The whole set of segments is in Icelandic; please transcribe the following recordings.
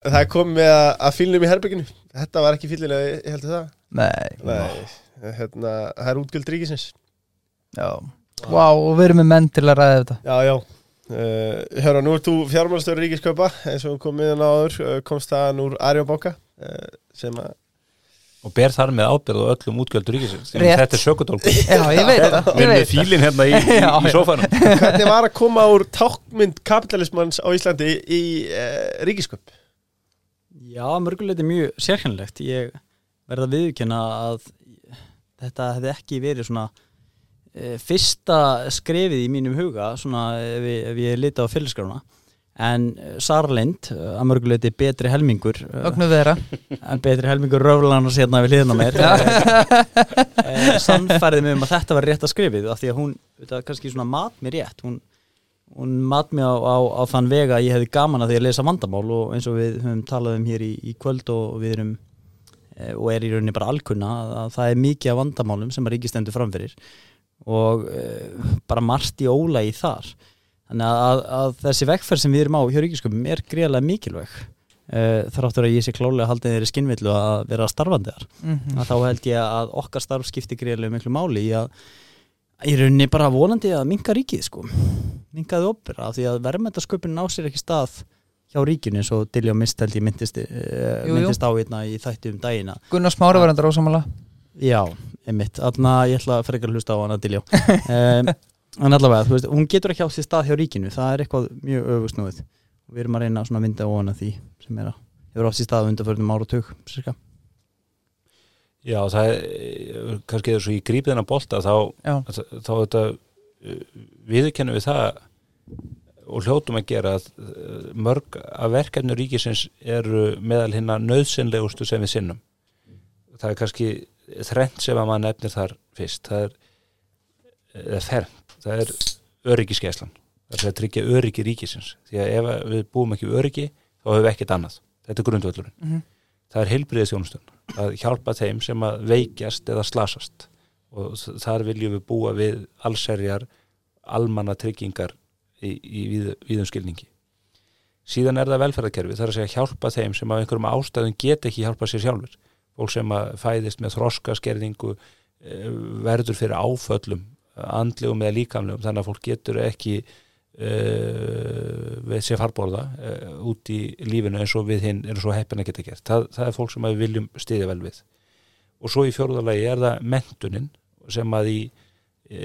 Það komið með að, að fílnum í herbygginu Þetta var ekki fílilega, ég heldur það. Nei, Nei, hérna, það er útgjöld ríkisins. Já. Vá, og við erum með menn til að ræða þetta. Já, já. Uh, Hörra, nú ert þú fjármálstöru ríkiskaupa eins og kom miðan áður, uh, komst það úr Arjóbanka uh, sem að og ber þar með ábyrð og öllum útgjöldur ríkisins. Þetta er sökutólku Já, ég veit það, Við ég erum með fílinn hérna í, í, sófanum. Hvernig var að koma úr tákmynd kapitalismans á Íslandi í, uh, ríkiskaup Já, mörguleiti mjög sérkjænlegt ég verða að viðkjöna að þetta hefði ekki verið svona e, fyrsta skrefið í mínum huga svona ef, ég- ef ég lita á fylgskrána en eh, Sara Lind, eh, að mörguleiti betri helmingur vera. en betri helmingur röflanar sérna við hliðina á mér. E, sannfærið mig um að þetta var rétt að skrifið af því að hún, þetta kannski svona mat mér rétt. Hún, hún mat mér á, á, á þann vega að ég hefði gaman að því að lesa vandamál og eins og við höfum talað um hér í, í kvöld og við erum e, og er í rauninni bara alkunna að, að það er mikið af vandamálum sem að ríkistendur framfyrir og e, bara margt í ólægi þar þannig að, að, að þessi vekkferð sem við erum á hjá ríkisköpum er greiðlega mikilvæg e, þráttur að ég sé klálega haldið þeirri skinnvillu að vera starfandi þar Mhm. að þá held ég að okkar starf skipti greiðlega miklu máli í að í rauninni bara vonandi að minka ríkið sko. Minkaði opera því að verðmættasköpun ná sér ekki stað hjá ríkinu eins og Dilljá Mist held ég myndist, uh, jú. myndist á hérna í þættu um dagina. Gunnar Smári var enda rósamála Já, einmitt, þarna ég ætla að frekar hlusta á hana Dilljá um, en allavega, þú veist, hún getur ekki á sér stað hjá ríkinu, það er eitthvað mjög öfusnúið við erum að reyna að vinda á hana því sem er að hefur á sér stað undanförnum ára og tug cirka. Já, það er eh, kannski eða svo í grípiðina bolta þá, Já, þá þetta viðurkennum við það og hljótum að gera að eh, mörg af verkefni ríkisins eru meðal hinna nöðsynlegustu sem við sinnum. Það er kannski þrennt sem að maður nefnir þar fyrst. Það er eða fernt, það er öryggiskeslan það er að tryggja öryggi ríkisins. Því að ef við búum ekki öryggi þá hefur við ekkert annað, þetta er grundvöldurinn Mhm. Það er heilbriðisjónustun að hjálpa þeim sem að veikjast eða slasast. Og þar viljum við búa við allserjar almanna tryggingar í, í víð, víðum skilningi. Síðan er það velferðarkerfi það er að segja hjálpa þeim sem af einhverjum ástæðum get ekki hjálpa sér sjálfur fólk sem að fæðist með þroskaskerðingu eh, verður fyrir áföllum andlegum eða líkamlegum þannig að fólk getur ekki við sér farborða uh, út í lífinu eins og við hinn erum svo heppin að geta gert. Það, það er fólk sem við viljum stiðja vel við. Og svo í fjórðalagi er það mentunin sem að í, í,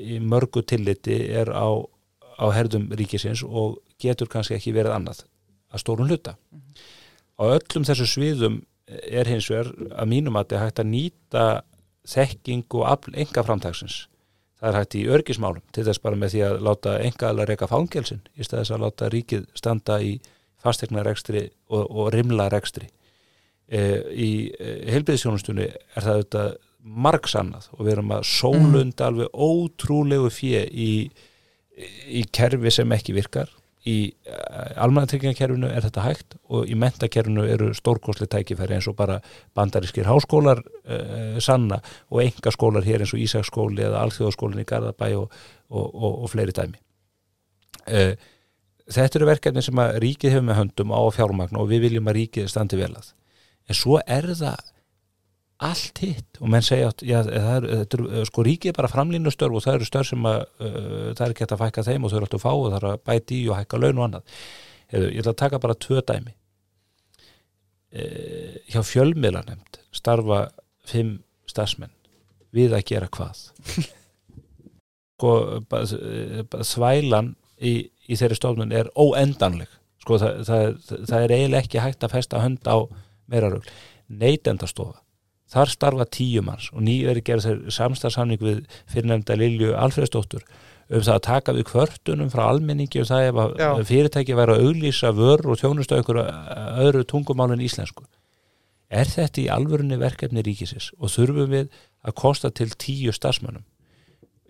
í mörgu tilliti er á, á herðum ríkisins og getur kannski ekki verið annað að stórun hluta. Á öllum þessu sviðum er hins vegar að mínum að þetta hægt að nýta þekking og afl enga framtagsins það er hægt í örgismálum til þess bara með því að láta enga alveg reyka fangelsin í stæðis að láta ríkið standa í fastegnarekstri og, og rimla rekstri e, í e, heilbyrðisjónustunni er það auðvitað margsannað og við erum að sólunda alveg ótrúlegu fjö í, í kerfi sem ekki virkar í almannatryggingakerfinu er þetta hægt og í mentakerfinu eru stórkostli tækifæri eins og bara bandarískir háskólar uh, sanna og enga skólar hér eins og Ísaksskóli eða Alþjóðaskólin í Garðabæ og, og, og, og fleiri dæmi. Uh, Þetta eru verkefni sem að ríkið hefur með höndum á fjármagn og við viljum að ríkið standi vel að. En svo er það allt hitt. Og menn segja að já, það er, er, sko ríkið er bara framlínu störf og það eru störf sem að uh, það er ekki hægt að fækka þeim og þau eru alltaf fá og það er að bæti í og hækka laun og annað. Ég ætla að taka bara tvö dæmi. Uh, hjá fjölmiðla nefnd starfa fimm starfsmenn. Við að gera hvað? Sko þvælan í, í þeirri stofnun er óendanleg. Sko það, það, það er eiginlega ekki hægt að festa hönd á meira rögl neytendastofa þar starfa tíu manns og nýveri gerð þeir samstarfsamning við fyrirnefnda Lilju Alfreðsdóttur um það að taka við kvörtunum frá almenningi og það ef að Já. fyrirtæki væri að auglýsa vör og þjónustu einhverju öðru tungumál en íslensku. Er þetta í alvörunni verkefni ríkisins og þurfum við að kosta til tíu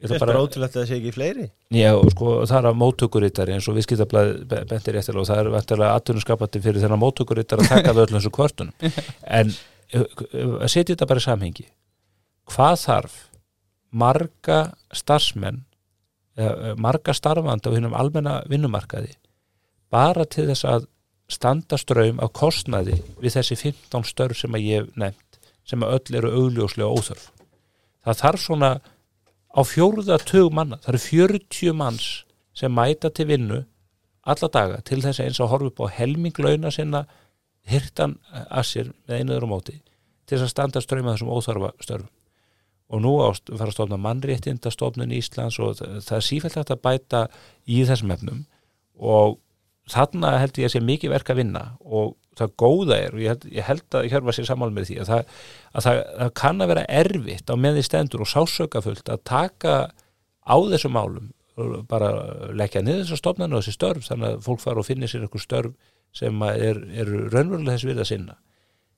Það ætla er bara ótrúlegt að það sé ekki fleiri. Já, sko, það er að móttökurittari eins og viðskiptablaði bentir eftir og það er vantilega atvinnuskapandi fyrir þennan móttökurittari að taka við öllum þessu kvörtunum. En að setja þetta bara í samhengi. Hvað þarf marga starfsmenn uh, marga starfandi á hinnum almenna vinnumarkaði bara til þess að standa ströym af kostnaði við þessi 15 störf sem að ég hef nefnt sem að öll eru augljóslega óþörf? Það þarf svona á fjóruða tug manna, það eru 40 manns sem mæta til vinnu alla daga til þess að eins að horfa upp á helminglauna sinna hirtan að sér með einuður á móti til þess að standa ströym af þessum óþarfa störfum. Og nú á að fara að stofna mannréttinda stofnun Íslands og það er sífælt hægt að bæta í þessum efnum. Og þarna held ég að sé mikið verk að vinna og það góða er og ég held, ég held að hjörfa sér sammál með því að, það, að það, það kann að vera erfitt á meði stendur og sásökafullt að taka á þessum málum og bara leggja niður þessar stofnarnu og þessi störf þannig að fólk fara og finna sér eitthvað störf sem er, er raunverulega þess við að sinna.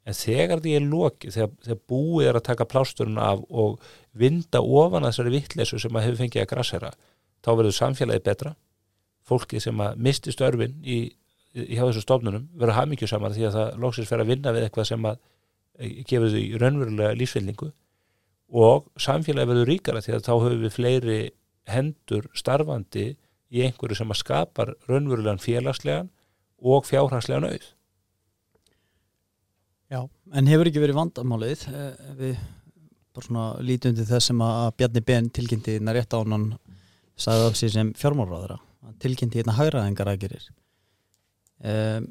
En þegar því er lokið, þegar, þegar búið er að taka plásturinn af og vinda ofan þessari vittlesu sem að hefur fengið að grassera, þá verður samfélagið betra. Fólki sem að misti störfin í, í hjá þessu stofnunum verður hafmyggju saman því að það loksins fer að vinna við eitthvað sem að eh, gefur því raunverulega lífsfylningu og samfélagið verður ríkara því að þá höfum við fleiri hendur starfandi í einhverju sem að skapar raunverulegan félagslegan og fjárhagslegan auð Já, en hefur ekki verið vandamálið eh, við bara svona lítið undir þess sem að Bjarni Ben tilkynnti hérna rétt á hann sagði af sér sem fjármálráðara hann tilkynnti hérna hagraðingar aðgerir um,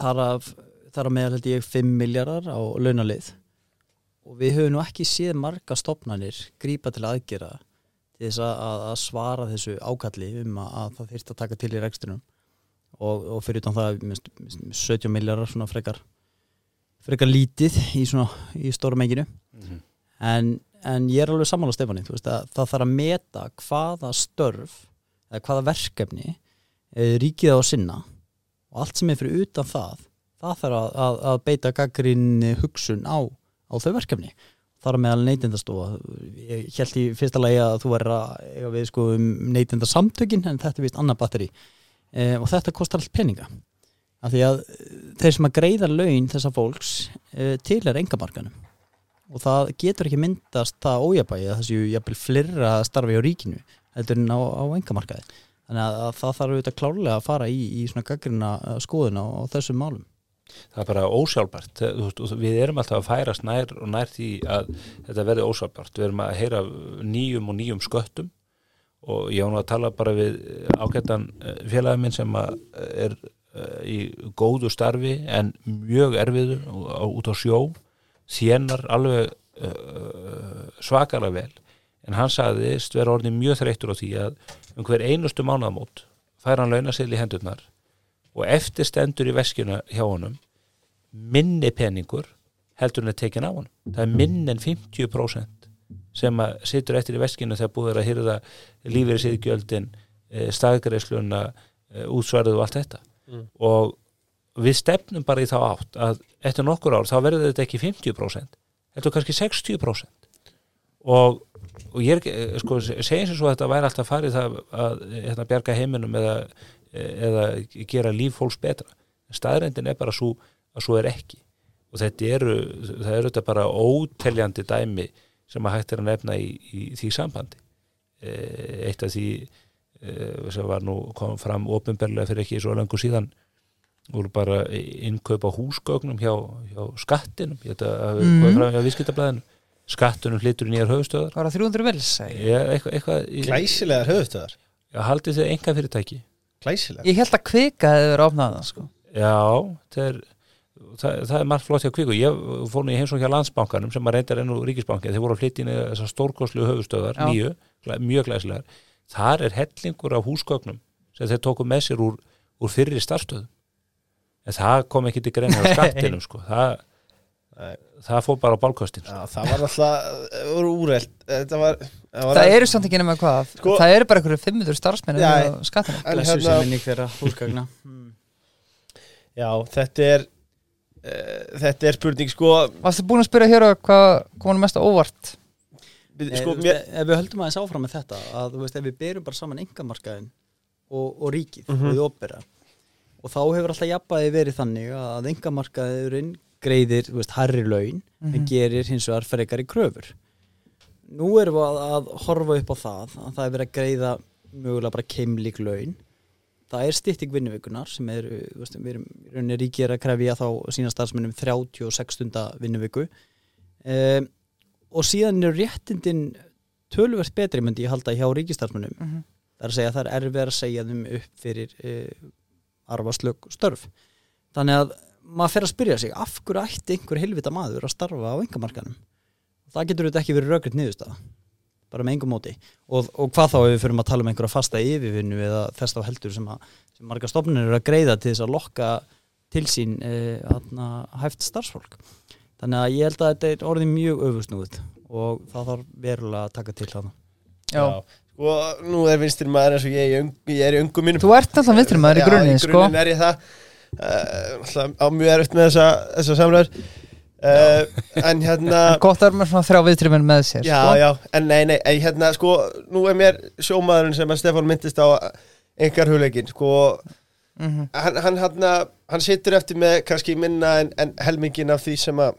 þar af þar að meðal held ég 5 miljardar á launalið. Og við höfum nú ekki séð marga stopnarnir grípa til aðgera til þess að, að, svara þessu ákalli um að, að það þyrst að taka til í rekstunum og, og fyrir utan það minnst, minnst, 17 miljardar svona frekar frekar lítið í, svona, í stóra menginu. En, en ég er alveg þú veist að það þarf að meta hvaða störf eða hvaða verkefni e, ríkið á að sinna. Og allt sem er fyrir utan það það þarf að, að, að beita gaggrinni hugsun á, á þau verkefni. Þar meðal neytindastofa ég held í fyrsta lagi að þú er að við sko um neytindasamtökin en þetta er vist annar batteri e, og þetta kostar allt peninga. Af því að þeir sem að greiða laun þessa fólks e, til er engamarkanum og það getur ekki myndast það ójabægi að þessu jafnvel flirra starfi á ríkinu heldur en á, á engamarkaði. Þannig að, að það þarf auðvitað klárlega að fara í, í svona gaggrina skoðuna á, á þessum málum. Það er bara ósjálfbært. Við erum alltaf að færast nær og nær því að þetta verði ósjálfbært. Við erum að heyra nýjum og nýjum sköttum og ég á nú að tala bara við ágættan félagin minn sem að er eh, í góðu starfi en mjög erfiðu út á sjó. Þénar alveg svakalega vel. En hann sagðist vera orðin mjög þreyttur á því að um hver einustu mánaðamót fær hann launaseðli í hendurnar og eftir stendur í veskjuna hjá honum minni peningur heldur hann er tekin á honum. Það er minn en 50% sem að situr eftir í veskjuna þegar búið er að hýrða lífið í siðgjöldin staðgreisluna útsvarðu og allt þetta. Mm. og við stefnum bara í þá átt að eftir nokkur ár þá verður þetta ekki 50% þetta er kannski 60% og, og ég eh, sko, segjum sem svo að þetta væri alltaf farið það að hérna, bjarga heiminum eða, eða gera líf fólks betra. Staðrendin er bara svo að svo er ekki. Og þetta eru, eru þetta bara óteljandi dæmi sem að hægt er að nefna í, í því sambandi. Eh, eitt af því eh, sem var nú kom fram ofinberlega fyrir ekki svo langur síðan voru bara innkaup á húsgögnum hjá, hjá skattinum. Ég þetta Mhm. komið fram hjá viðskiptablaðinu. Skattunum hlýtur í nýjar höfustöðar Það var að 300 vel, segi Já, eitthvað, eitthvað í- Glæsilegar höfustöðar Já, haldið þið enga fyrirtæki Glæsilegar. Ég held að kvika hefur verið opnað það, sko. Já, er það, það er margt flott hjá kviku ég fór nú í heimsókn hjá landsbankanum sem að reyndar enn úr ríkisbanki þeir voru að flytja inn í þessar stórkoslu höfustöðar Já. nýju, mjög glæsilegar þar er hellingur af húsgögnum sem þeir tóku með sér úr, úr fyrri starfstöðum en það kom ekki til greina á skattinum sko. það, það fór bara á bálkostin sko. Það var alltaf, það voru úrelt Þetta var, það var Það eru samt ekki nema hvað Sko- Það eru bara einhverju 500 starfsmenn skattinu En hérna-. Já, þetta er uh, Þetta er spurning sko, Varstu búin að spyrja hér hvað kom mest á óvart við- sko sko mér... Ef við höldum aðeins áfram með þetta að þú veist, ef við berum bara saman engamarkaðin og, og ríkið Mhm. og við opera og þá hefur alltaf jafnbæði verið þannig að engamarkaðurinn greiðir, þú veist, harri laun Mhm. en gerir hins vegar frekar í kröfur Nú erum við að, að horfa upp á það að það er verið að greiða mögulega bara keimlík laun það er stytting vinnuvikunar sem er, uh, við erum er að krefja þá sína starfsmennum 36 stunda vinnuviku. Um, og síðan eru réttindin töluvert betri myndi ég halda hjá ríkistarfsmennum Mhm. það er að segja að það er erfið að segja þeim upp fyrir uh, arfaslög störf. Þannig að maður fer að spyrja sig af hverju ætti einhver helvita maður að starfa á engamarkanum það getur þetta ekki verið rökriðt niðurstaða bara með engum móti. Og, og hvað þá ef við fyrir að tala um einhverja fasta yfirvinnu eða þess þá heldur sem, að, sem marga stofnir eru að greiða til þess að lokka til sín eh, atna, hæft starfsfólk. Þannig að ég held að þetta er orðið mjög öfusnúið og það þarf verulega að taka til þarna. Já. Og nú er vinstir maður eins og ég, ég, ég er í ungum mínum. Þú ert alltaf vinstri maður í Já, grunni í sko grunninn er ég það. Uh, alltaf á mjög erfitt með þessa, þessa samræður uh, En hérna Gott að vera með svona þrjá viðtri menn með sér Já, sko. já, en nei, nei, ei, hérna, sko, nú er mér sjómaðurinn sem að Stefán myndist á engar hugleikin, sko, Mhm. hann, hann, hann, hann situr eftir með kannski minna en, en helmingin af því sem að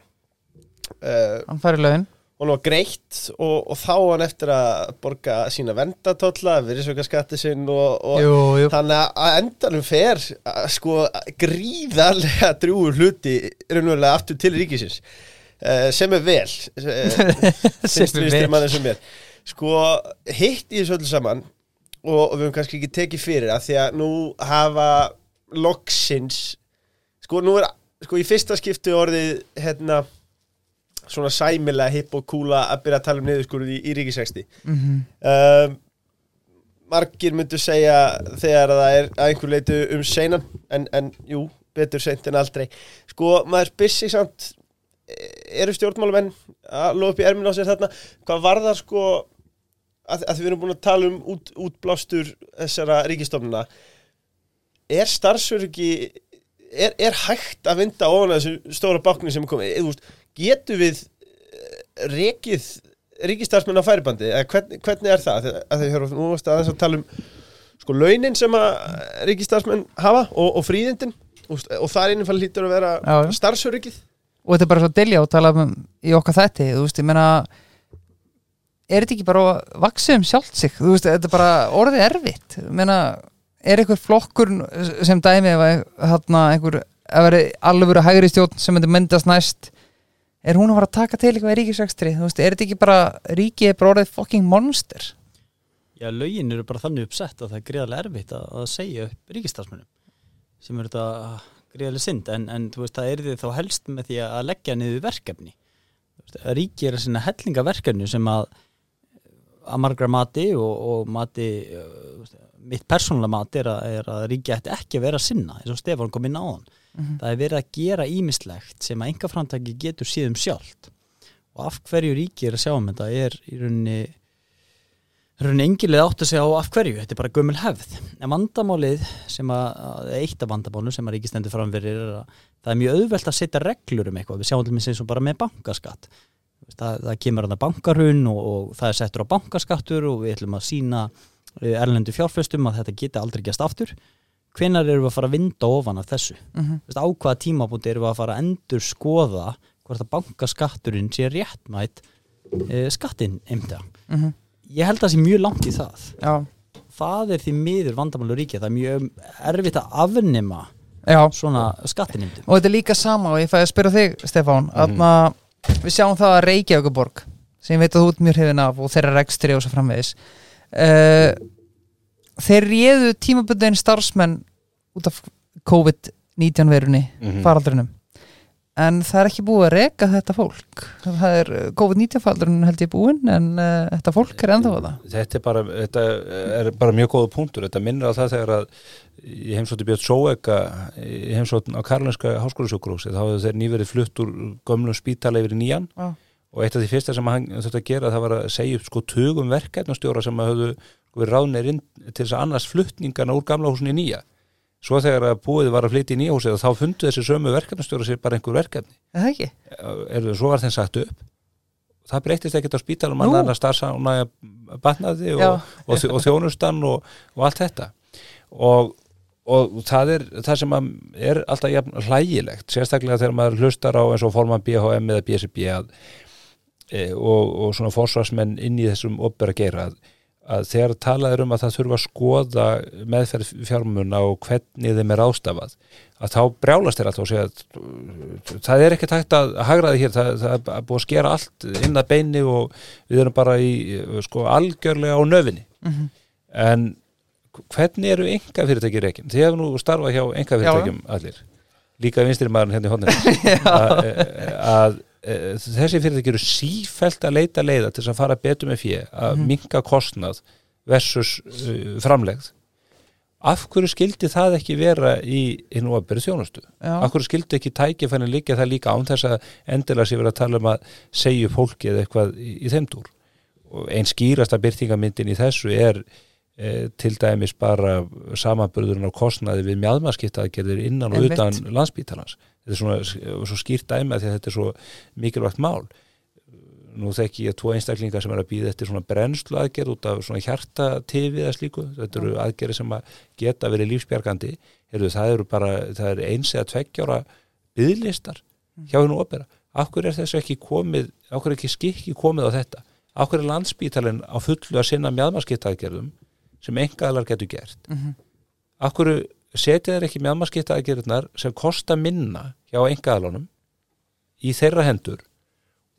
uh, Hann færi lögin hún var greitt og, og þá á hann eftir að borga sína vendatólla, virðisvöka skatti sinn og, og Jú, jú. þannig að endanum fer að, sko gríðarlega drúur hluti raunverulega aftur til ríkisins. Uh, sem er vel Sem finnst er vinstri vel. manni sem er. Sko hitt í þessu öllu saman og, og við höfum kannski ekki tekið fyrir að því að nú hafa loksins sko nú er sko í fyrsta skipti orðið hérna svona sæmilega hipp og kúla að byrja að tala um niðurskurði í, í ríkisæksti Mhm. um, margir myndu segja þegar að það er að einhver leitu um seinan en, en jú, betur seint en aldrei. Sko, maður byssi samt e- eru stjórnmálamenn að lofa upp í ermin á sér þarna? Hvað var það sko að, að við erum búin að tala um út, útblástur þessara ríkistofnuna er starfsöryggi er, er hægt að vinda ofan þessu stóra bákni sem er komið? Eða, þú veist, getur við eh, rekið ríkistarfsmenn á færibandi? Eða hvern, hvernig er það? Að þau höfum nú aðeins að tala um sko launin sem að ríkistarfsmenn hafa og, og fríðindin. Og, og þar innifall lítur að vera Já, starfsöryggið. Og þetta er bara svo dilja og tala um í okkar þætti Þú veist, ég meina Er þetta ekki bara að vaksa um sjálft sig? Þú veist, þetta er bara orðið erfitt. Ég meina, er einhver flokkur sem dæmi að, hérna, einhver að veri alveg hægri stjórn sem myndi myndast næst er hún að fara að taka til eitthvað í ríkisvextri þú veist, er þetta ekki bara ríkið er bara orðið fucking monster? Já, lögin eru bara þannig uppsett að það er greiðarlega erfitt að, að segja upp ríkistarfsmunum sem eru þetta greiðarlega synd. En, en þú veist, það er því þá helst með því að leggja niður verkefni. Veist, að ríki er að sinna hellinga verkefni sem að að margra mati og, og mati þú veist, mitt persónulega mati er að, er að ríki ætti ekki að vera að sinna eins og Stefán kom inn á hann það er verið að gera ímislegt sem að enga framtæki getur síðum sjálft. Og af hverju ríki er að sjá um þetta er í rauninni rauninni engilega átt að segja á af hverju þetta er bara gömul hefð. En vandamálið sem að, eitt af vandamálum sem að ríki stendur framverið er að það er mjög auðvelt að setja reglur um eitthvað. Við sjáum til mig eins og bara með bankaskatt. Það, það kemur að bankarhun og, og það er settur á bankaskattur og við ætlum að sína erlendu fjárfestum að þetta geti aldrei gæst aftur hvenar erum við að fara að vinda ofan af þessu mm -hmm. Þú veist, á hvaða tímabúti erum við að fara að endur skoða hvort að bankaskatturinn sé réttmætt e, skattinn einmta. Mhm. Ég held að það sé mjög langt í það. Já, Það er því miður vandamálu ríkja. Það er mjög erfitt að afnema já svona skattinnimdum. og þetta er líka sama og ég fæði að spyrja þig Stefán mm við sjáum það að Reykjavíkuborg sem veit að þú ert mjög hrifin af og þeirra rekstri og svo framvegis uh, þeir réðu tímabundin starfsmenn út af COVID-19 verunni Mhm. faraldrinum. En það er ekki búið að reka þetta fólk. Það er uh, COVID-19 faraldrin held ég búinn en uh, þetta fólk er ennþá að það þetta er bara, þetta er bara mjög góða punktur, þetta minnir á það þegar að í heimsótti Björn Sóeka í heimsóttin á Karlinska háskólasjókurósi þá hafðu þeir nýverið flutt úr gömlum spítala yfir nýjan. Já. og eitt af því fyrsta sem hann þurfti að gera það var að segja upp sko tugum verkefnastjóra sem að höfðu verið ráðnir inn til þess að annars fluttningana úr gamla húsin í nýja. Svo þegar að búið var að flytja í nýja húsið þá fundu þessi sömu verkefnastjóra sér bara einhver verkefni. Er það ekki? er, svo var þeim sagt upp. Það breytist ekkert á spítalum annar að starfsána batnaði og, og, og þjónustan og, og allt þetta. Og, og það er það sem er alltaf jafn hlægilegt sérstaklega þegar maður hlustar á eins og forman BHM eða BSB e, og, og svona forsvarsmenn inn í þessum opera geira að, þegar talað er um að það þurfa að skoða meðferð fjármuna og hvernig þeim er ástafað að þá brjálast þeir alltaf og segja að það er ekki tægt að hagra því hér, það, það er búið að skera allt inn að beini og við erum bara í sko algjörlega á nöfinni Mhm. en hvernig eru enga fyrirtæki reikin? Þið hefur nú starfað hjá enga fyrirtækjum allir, líka vinstri maðurinn hérna í að, að þessi fyrirtæki eru sífælt að leita leiða til þess að fara betur með fjö, að Mhm. minka kostnað versus uh, framlegð. Af hverju skildi það ekki vera í hinn og að byrja þjónustu? Já. af hverju skildi ekki tækifænin líka það líka án þess að endilega sé verið að tala um að segja fólki eða eitthvað í, í þeim dúr? Og einn skýrasta byrtingamyndin í þessu er e, til dæmis bara samanburðurinn á kostnaði við mjadmaskiptaðgerðir innan og utan landsbítalans þetta er svona svo skýrt dæmi að því að þetta er svo mikilvægt mál. Nú þekki ég tvo einstaklingar sem er að býða eftir svona brennslu aðgerð út af svona hjartatifi eða slíku, þetta eru aðgerði sem að geta verið lífsbjargandi. Heyrðu, það eru bara, það eru eins eða tveggjára byðlistar hjá hennu opera, hverju er þessu ekki komið hverju er ekki skikki komið á þetta? Hverju er landsbítalinn á fullu að sinna mjadmarskiptaðgerðum sem engaðalar getur gert? Mhm. af hverju setja þeir ekki mjadmarskiptaðgerðunar sem kosta minna hjá engaðalunum í þeirra hendur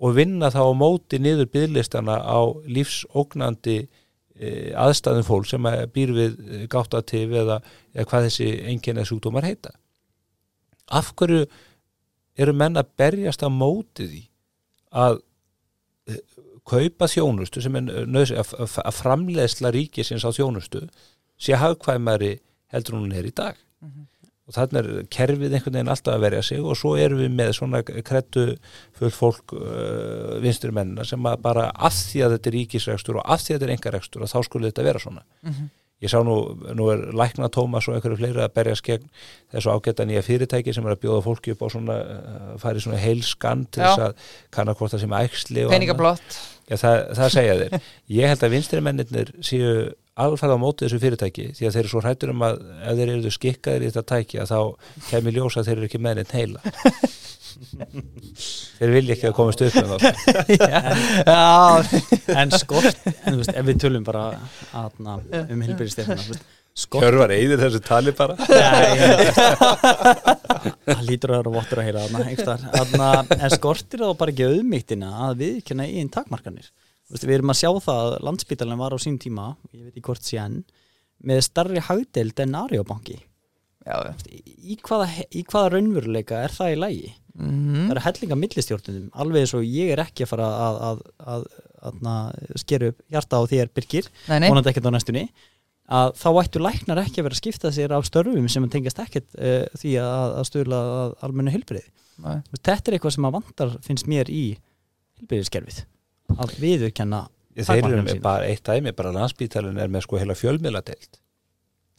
og vinna þá á móti niður byðlistana á lífsógnandi e, aðstæðum fólk sem að býr við e, gáttatif eða, eða hvað þessi enginni sjúkdómar heita. Af hverju eru menn að berjast á móti því að e, kaupa þjónustu sem er nöðs, að, framleiðsla ríkisins á þjónustu sé hagkvæmari heldur hún er í dag og þannig er kerfið einhvern veginn alltaf að verja sig og svo erum við með svona krettu full fólk uh, vinstri mennina sem að bara af því að þetta er ríkisrekstur og af því að þetta er engarekstur og þá skulle þetta vera svona Mhm. ég sá nú, nú er lækna Tómas og einhverju fleiri að berjast gegn þessu ágæta nýja fyrirtæki sem er að bjóða fólki upp á svona, uh, færi svona heilskan til þess að kanna hvort það sem annað. peningablott Já, það, það segja þeir. Ég held að vinstri mennirnir séu alfarð á móti þessu fyrirtæki því að þeir eru svo hrættur um að ef þeir eru skikkaðir í þetta tæki að þá kemur ljós að þeir eru ekki með neitt heila. þeir vilja ekki að komast upp með það. Já, en skort, en þú veist, ef við tölum bara atna, um hilbyrðistefnina skort Hjörvar eyðir þessu tali bara. Nei, það lítur að vera vottur að heyra en skortir þá bara ekki auðmýttina að viðkjöna í einn takmarkanir veist, við erum að sjá það að landsbítalinn var á sín tíma ég veit ekki hvort enn með starri hagdeild en Arjóbanki já, já. í hvaða, í hvaða raunveruleika er það í lægi Mhm. það eru hellinga millistjórnum alveg eins og ég er ekki að fara að, að, að, að, skera upp hjarta á þér Birgir, vonandi ekkert á næstunni að þá ættu læknar ekki að vera að skipta sér af störfum sem tengast ekkert uh, því að, að stöðla að almennu hilbriði nei. þetta er eitthvað sem að vandar finnst mér í hilbriðiskerfið að viðurkenna Þeir eru bara eitt dæmi, bara landsbítalinn er með sko heila fjölmiðladeild.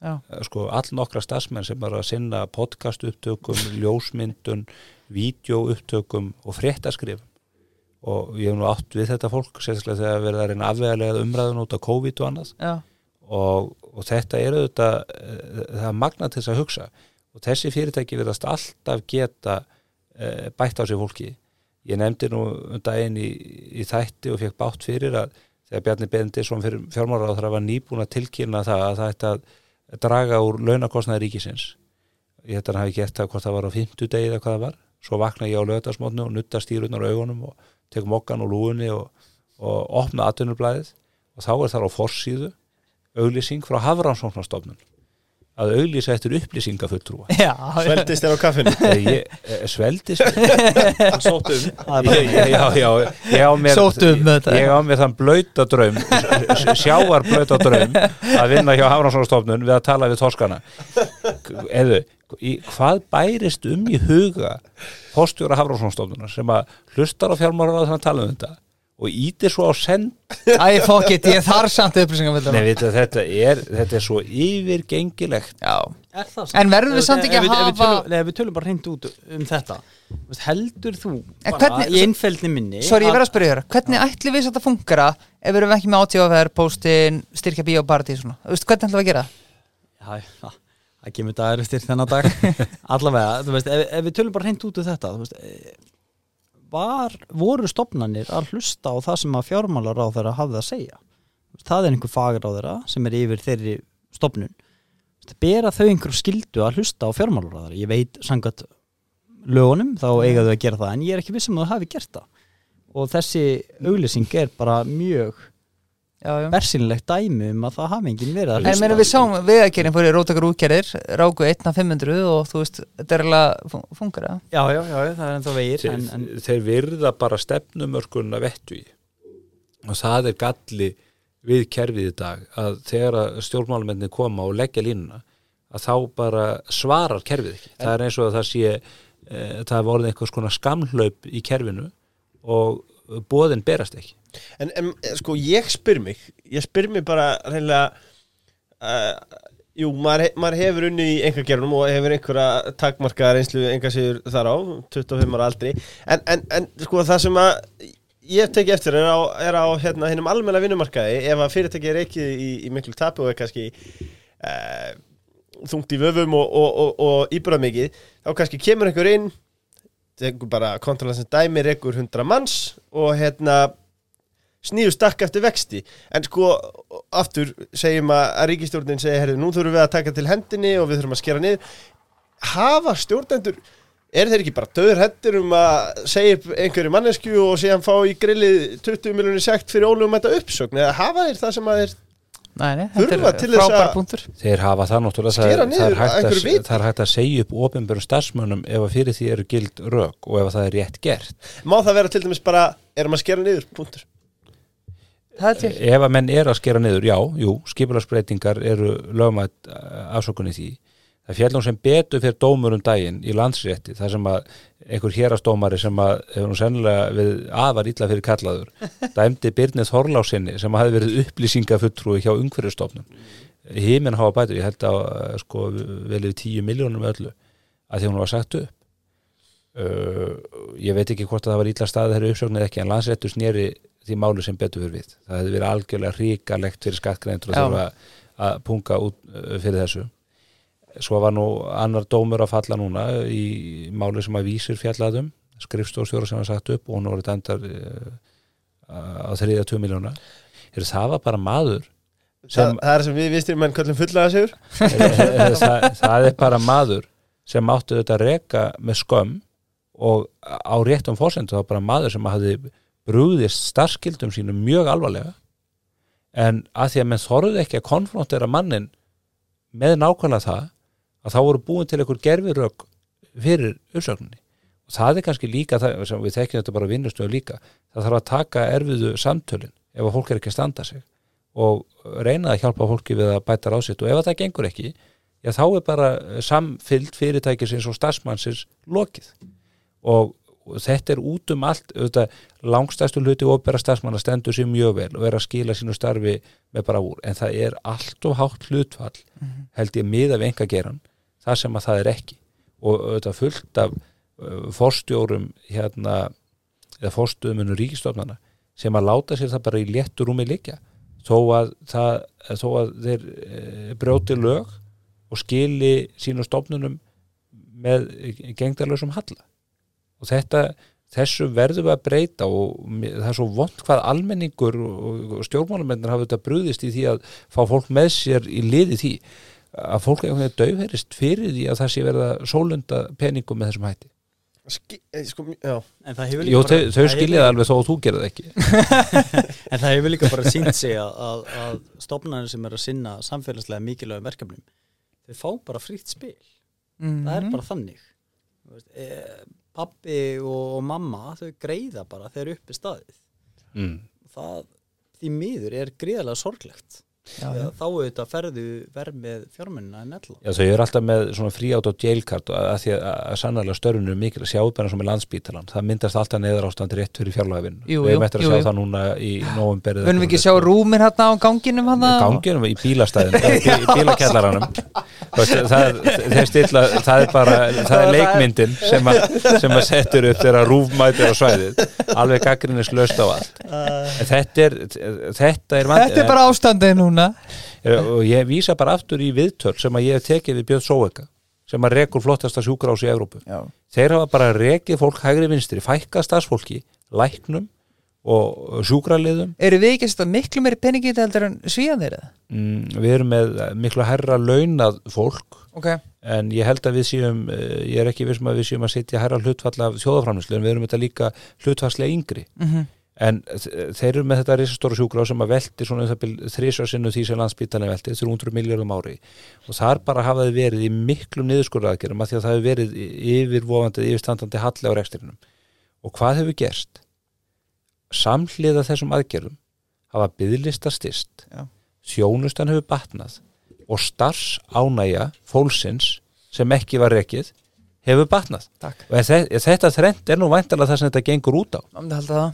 Já. Sko all nokkra starfsmenn sem er að sinna podcast upptökum, ljósmyndun, vídeo upptökum og fréttaskrifum. Og ég hef nú átt við þetta fólk, sérstaklega þegar verið að reyna afvegalega umræðun út af COVID og annað. Já, og, og þetta er auðvitað eh, það er magna til þess að hugsa og þessi fyrirtæki verðast alltaf geta e, bætt á sig fólki ég nefndi nú um daginn í, í þætti og fekk bátt fyrir að þegar Bjarni Bendisson fyrir fjármárar það var nýbúin að tilkynna það að það ætti að draga úr launakostnaði ríkisins. Ég þetta hann hafi gert það hvort það var á 50 degi eða hvað það var. Svo vakna ég á lögdagsmótnu og nutta stýrunar augunum og tek mokkan og lúinni og, og opna atvinnublaðið. Og þá er það á forsíðu auglýsing frá Hafrannsóknarstofnun að auglýsa eftir upplýsingafulltrúa. Já, Sveldist þér á kaffinu? Ég, sveldist ég, já, já, ég á mér Sóttum þetta. ég á mér þann blauta draum sjáar blauta draum að vinna hjá Hafrannsóknarstofnun við að tala við torskana eða í, hvað bærist um í huga postjóra Hafrannsóknarstofnunar sem að hlustar á fjármárar að þannig að tala um þetta og ítir svo á send. Æ, fokk it, ég þarf samt upplýsingum Nei, veit, þetta, er, þetta er svo yfirgengilegt. Já, Er það En verðum við samt ekki að hafa- Nei, við tölum bara hreint út um þetta. Þú veist, Heldur þú En bara hvernig- í einfeldni minni sorry, ég verð að spyrja þér Hvernig ætli við satt að fungera ef við erum ekki með átíðafer, póstin, styrkja bíó og partí svona? Þú veist, hvernig ætlum við að gera það? Já, já, það kemur dagur eftir þennan dag. Allavega, þú veist, ef, ef við tölum bara hreint út um þetta þú veist, eh, var, voru stopnarnir að hlusta á það sem að fjármálar á þeirra hafði að segja? Það er einhver fagur á þeirra sem er yfir þeirri stopnun bera þau einhver skildu að hlusta á fjármálaráðara ég veit sangat lögunum þá eiga þau að gera það en ég er ekki vissum að það hafi gert það. Og þessi auglýsing er bara mjög bersinlegt dæmi um að það hafi enginn verið að En hlusta. meina við sáum vegagerinn fór í rótakar útgerðir ráku 1 af 500 og þú veist þetta er alveg fungur það já, já, já, það er ennþá vegir þeir, en, en, þeir virða bara stefnumörkunna vettu í og það er galli við kerfið í dag að þegar að stjórnmálamenni koma og leggja línuna að þá bara svarar kerfið ekki. Það er eins og að það sé e, það er vorið einhvers konar skamhlaup í kerfinu og bóðin berast ekki. En, en sko ég spyr mig ég spyr mig bara reynilega uh, jú, maður, maður hefur unni í einhvergerunum og hefur einhverja takmarka reynslu engasíður þar á 25 ára aldri. En, en, en sko það sem að ég teki eftir er á, er á hérna, hinnum almenna vinnumarkaði ef að fyrirtæki er ekki í, í miklu tapi og er kannski uh, þungt í vöfum og, og, og, og íbúrað mikið þá kannski kemur einhver inn tekur bara kontrollan sem dæmi rekur 100 manns og hérna snýðu stakk eftir vexti. En sko aftur segjum að, að ríkistjórnin segja herri nú þurfum við að taka til hendinni og við þurfum að skera niður. Hafa stjórnendur er þeir ekki bara döður hendur um að segja einhverju mannesku og síðan fá í grillið 20 miljonir sekt fyrir ólugum þetta uppsögn? Eða hafa þeir það sem að þeir Nei, Þurfa til þess frábær að- punktur. Þeir hafa það náttúrulega það, er- það, er að að, það er hægt að segja upp ofinbjörn starfsmönnum ef að fyrir því eru gild rök og ef að það er rétt gert. Má það vera til dæmis bara erum að skera niður? Punktur. Ef að menn er að skera niður, já, jú, skipularsbreytingar eru lögmætt afsökun í því. Það fjallum sem betur fyrir dómur um daginn í landsrétti, þar sem að einhver hérastómari sem að hefur nú sennilega við afar illa fyrir kallaður, dæmdi Byrnið Þorlásinni sem hafi verið upplýsingafulltrúi hjá umhverfistofnun. Híminn hafa bætur, ég held að eh, sko vel yfir tíu miljónum öllu að því hún var sagt upp. Uh, ég veit ekki hvort að það var illa staðið þeirra uppsögn eða ekki en landsréttur snýri því máli sem betur fyrir við það hefði verið algjörlega ríkalegt fyrir skattgreindur að að punga út fyrir þessu svo var nú annar dómur að falla núna í máli sem að vísir fjallaðum skrifstofstjóra sem var sagt upp og hún voru dæmdar uh, á þriðja 2 miljóna það var bara maður það, sem, það er sem við vistum menn köllum fullaða sigur það, það er bara maður sem áttu þetta að reka með skömm og á réttum fórsendu það var bara maður sem hafði brúðist starfskildum sínum mjög alvarlega. En að því að menn þorðu ekki að konfrontera mannin með nákvæmlega það að þá voru búin til einhver gerfirök fyrir uppsögninni. Og það er kannski líka það, sem við þekkjum þetta bara vinnustöðu líka það þarf að taka erfiðu samtölin ef að fólk er ekki að standa sig og reyna að hjálpa fólki við að bæta ráðsitt og ef það gengur ekki já þá er bara samfyllt fyrirtækisins og starfsmannsins lokið. Og og þetta er út um allt auðvitað, langstæstu hluti óbera starfsmanna stendur sér mjög vel og er að skila sínu starfi með bara úr. En það er allt of hátt hlutfall held ég miða við enga geran það sem að það er ekki. Og auðvitað fullt af uh, forstjórum hérna eða forstuðumunum ríkistofnana sem að láta sér það bara í léttur rúmi líka þó að, það, þó að þeir e, brjóti lög og skili sínu stofnunum með gengdarlösum halla. Og þetta, þessu verðum við að breyta og það er svo vond hvað almenningur og stjórnmálamennir hafa þetta brúðist í því að fá fólk með sér í liði því að fólk veginn dauðherist fyrir því að það sé verða sólunda peningum með þessum hætti. Ski, eh, sko, já. en það hefur líka Jó, bara- þau, þau það skilja það alveg þó að þú gerir það ekki. En það hefur líka bara sínt sig að, að, að stofnarnir sem er að sinna samfélagslega mikilvægum verkefnum þau fá bara frítt spil Mhm. það er bara þannig Þú veist, e, pappi og, og mamma þau greiða bara þegar uppi staðið Mm. það því miður er gríðarlega sorglegt Já, já. að þá auðvitað ferðu verð með fjármennina en ella Já, þau eru alltaf með svona fríátt og jailkart og að því að, að sannarlega störunum er mikil að sjá bara sem er landsbítalan. Það myndast alltaf neður ástand rétt fyrir fjárlagavinn. Jú, Við jú, erum eftir að jú, sjá jú. það núna í nóvumberið. Vunum við ekki sjá rúmir hérna á ganginum hérna ganginum í bílastæðin í bílakjallaranum Veist, það, er, stilla, það er bara það er leikmyndin sem að, sem að settur upp þegar rúfmætir á svæðið alveg gaggrinnis löst á allt núna? Og ég vísa bara aftur í viðtöl sem að ég hef tekið við Björn Sóeka sem að rekur flottasta sjúkrás í Evrópu. Já, þeir hafa bara rekið fólk hægri vinstri, fækkað starfsfólki læknum og sjúkraliðum. Eru við ekki að miklu meiri peningi í þetta heldur en svíðanir eða? mm, við erum með miklu herra launað fólk. Ok, en ég held að við séum eh, ég er ekki vissum að við séum að setja herra hlutfall af þjóðaframlislu en við erum þetta líka hlutfallslega yngri. Mm en þeir eru með þetta risastóra sjúkrá sem að velti svona þrísvar sinnu því sem landsbítalinn velti 300 miljardum ári. Og þar bara hafa þið verið í miklum niðurskurðaðgerum að því að það hefur verið yfirvofandi yfirstandandi halli á rekstrinum. Og hvað hefur gerst? Samhliða þessum aðgerðum hafa byðlistar styrst Já. þjónustan hefur batnað og starfs ánægja fólksins sem ekki var rekið hefur batnað. Takk. Og þe- þetta þrend er nú væntalega það sem þetta gengur út á. Það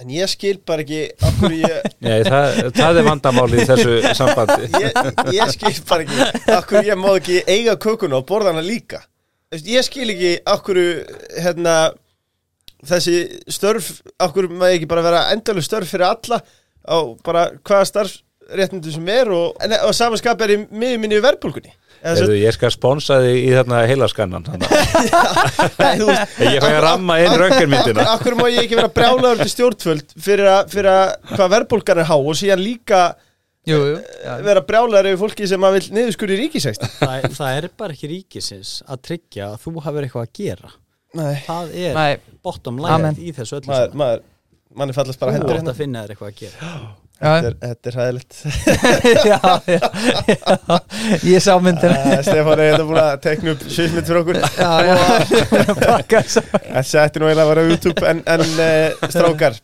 En ég skil bara ekki okkur ég, Nei, það, það er vandamáli í þessu sambandi. ég, ég skil bara ekki okkur ég má ekki eiga kökuna og borða hana líka. Ég skil ekki okkur hérna þessi störf okkur maður ekki bara vera endalega störf fyrir alla á bara hvaða starfsréttindu sem er og, og samanskap er í miður minni í verbulgunni Eða Ég skal sponsa þig í þarna heilaskannan Ég fæ að ramma inn röntgenmyndina. Akkur, má ég ekki vera brjálagur til stjórnföld fyrir að, fyrir að hvað verðbólgan er há og síðan líka Jú, jú. já. vera brjálagur yfir fólki sem að vil niðurskur í ríkisæst það, það er bara ekki ríkisins að tryggja að þú hafur eitthvað að gera. Nei, það er Nei, bottom Amen. line í þessu öllu maður manni fallast bara hendur átt hérna. að finna þér eitthvað að gera. Já, Þetta er, þetta er hæðilegt já, já, já. Ég sá myndina. Stefán er búin að tekna upp sviðsmynd fyrir okkur? Já, já. Pakka þess að Þessi ætti nú eiginlega að vera á YouTube en, en uh, strákar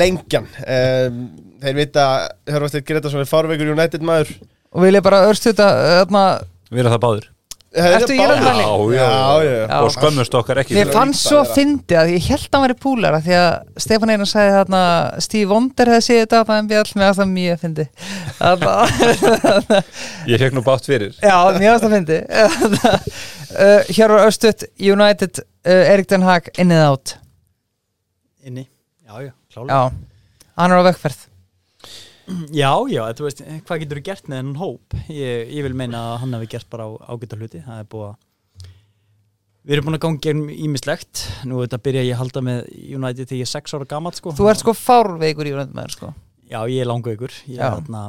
Lengjan um, Þeir vita, Hörfastir Gretarsson er fárveikur United maður. Og vil ég bara örstuta Þarna Við erum það báður Ertu í Írlandmæli? Já, já, já. Já. Og skömmust okkar ekki Mér fannst svo að fyndi að ég held að hann væri púlara því að Stefán Einar sagði þarna Steve Wonder hefði séð þetta að bjall með að það mjög fyndi Þarna- Ég fekk nú bátt fyrir. Já, mjög að það fyndi uh, Hér var Örstut United uh, Erik Den Haag innið átt inni, já, já, klálega. Já, hann er á vekkferð Já, já, þú veist, hvað getur þú gert með þennan hóp? Ég, ég vil meina að hann hafi gert bara á, ágæta hluti, það er búið að Við erum búin að ganga um ímislegt Nú þetta byrja ég að halda með United þegar ég er 6 ára gamalt sko. Þú ert sko fárveikur í United maður sko. Já, ég er langveikur. Ég, þarna,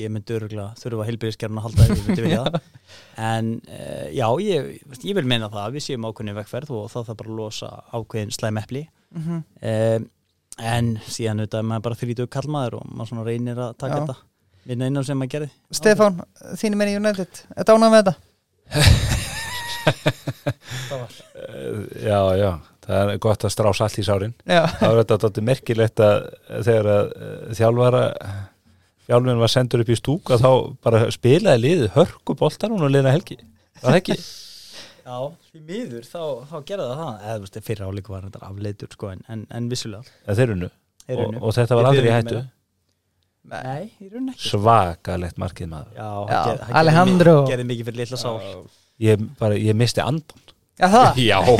ég myndi öruglega þurfa heilbyrðiskerfin að halda ég myndi vilja. Það En uh, já, ég, ég vil meina það að við séum ákveðin vekkferð og það þarf bara að losa ákveðin slæm epli. Mm -hmm. um, En síðan auðvitað er maður bara þrítug kallmaður og maður svona reynir að taka Já. þetta. Vinna innan sem maður gerði. Stefán, þínu menn í United. Þetta ánað með þetta? Eh, Já, já, það er gott að strá salt í sárin. Já, Það var þetta dóttir merkilegt að þegar að eh, þjálfara þjálfurinn var sendur upp í stúk að þá bara spilaði liðið hörku boltan hún og liðna helgi. Var það ekki? Já, því miður, þá, þá gerði það það. Eða, þú veist, fyrir áleiku var þetta afleitur sko, en, en, en vissulega. Það þeir unnu. Þeir og, og þetta var aldrei í hættu. Nei, í raun ekki. Svakalegt markið maður. Já, Já, gerði- gerði Alejandro. mikið- gerði mikið fyrir litla sál. Ég, bara, ég misti andan já það? Já, já,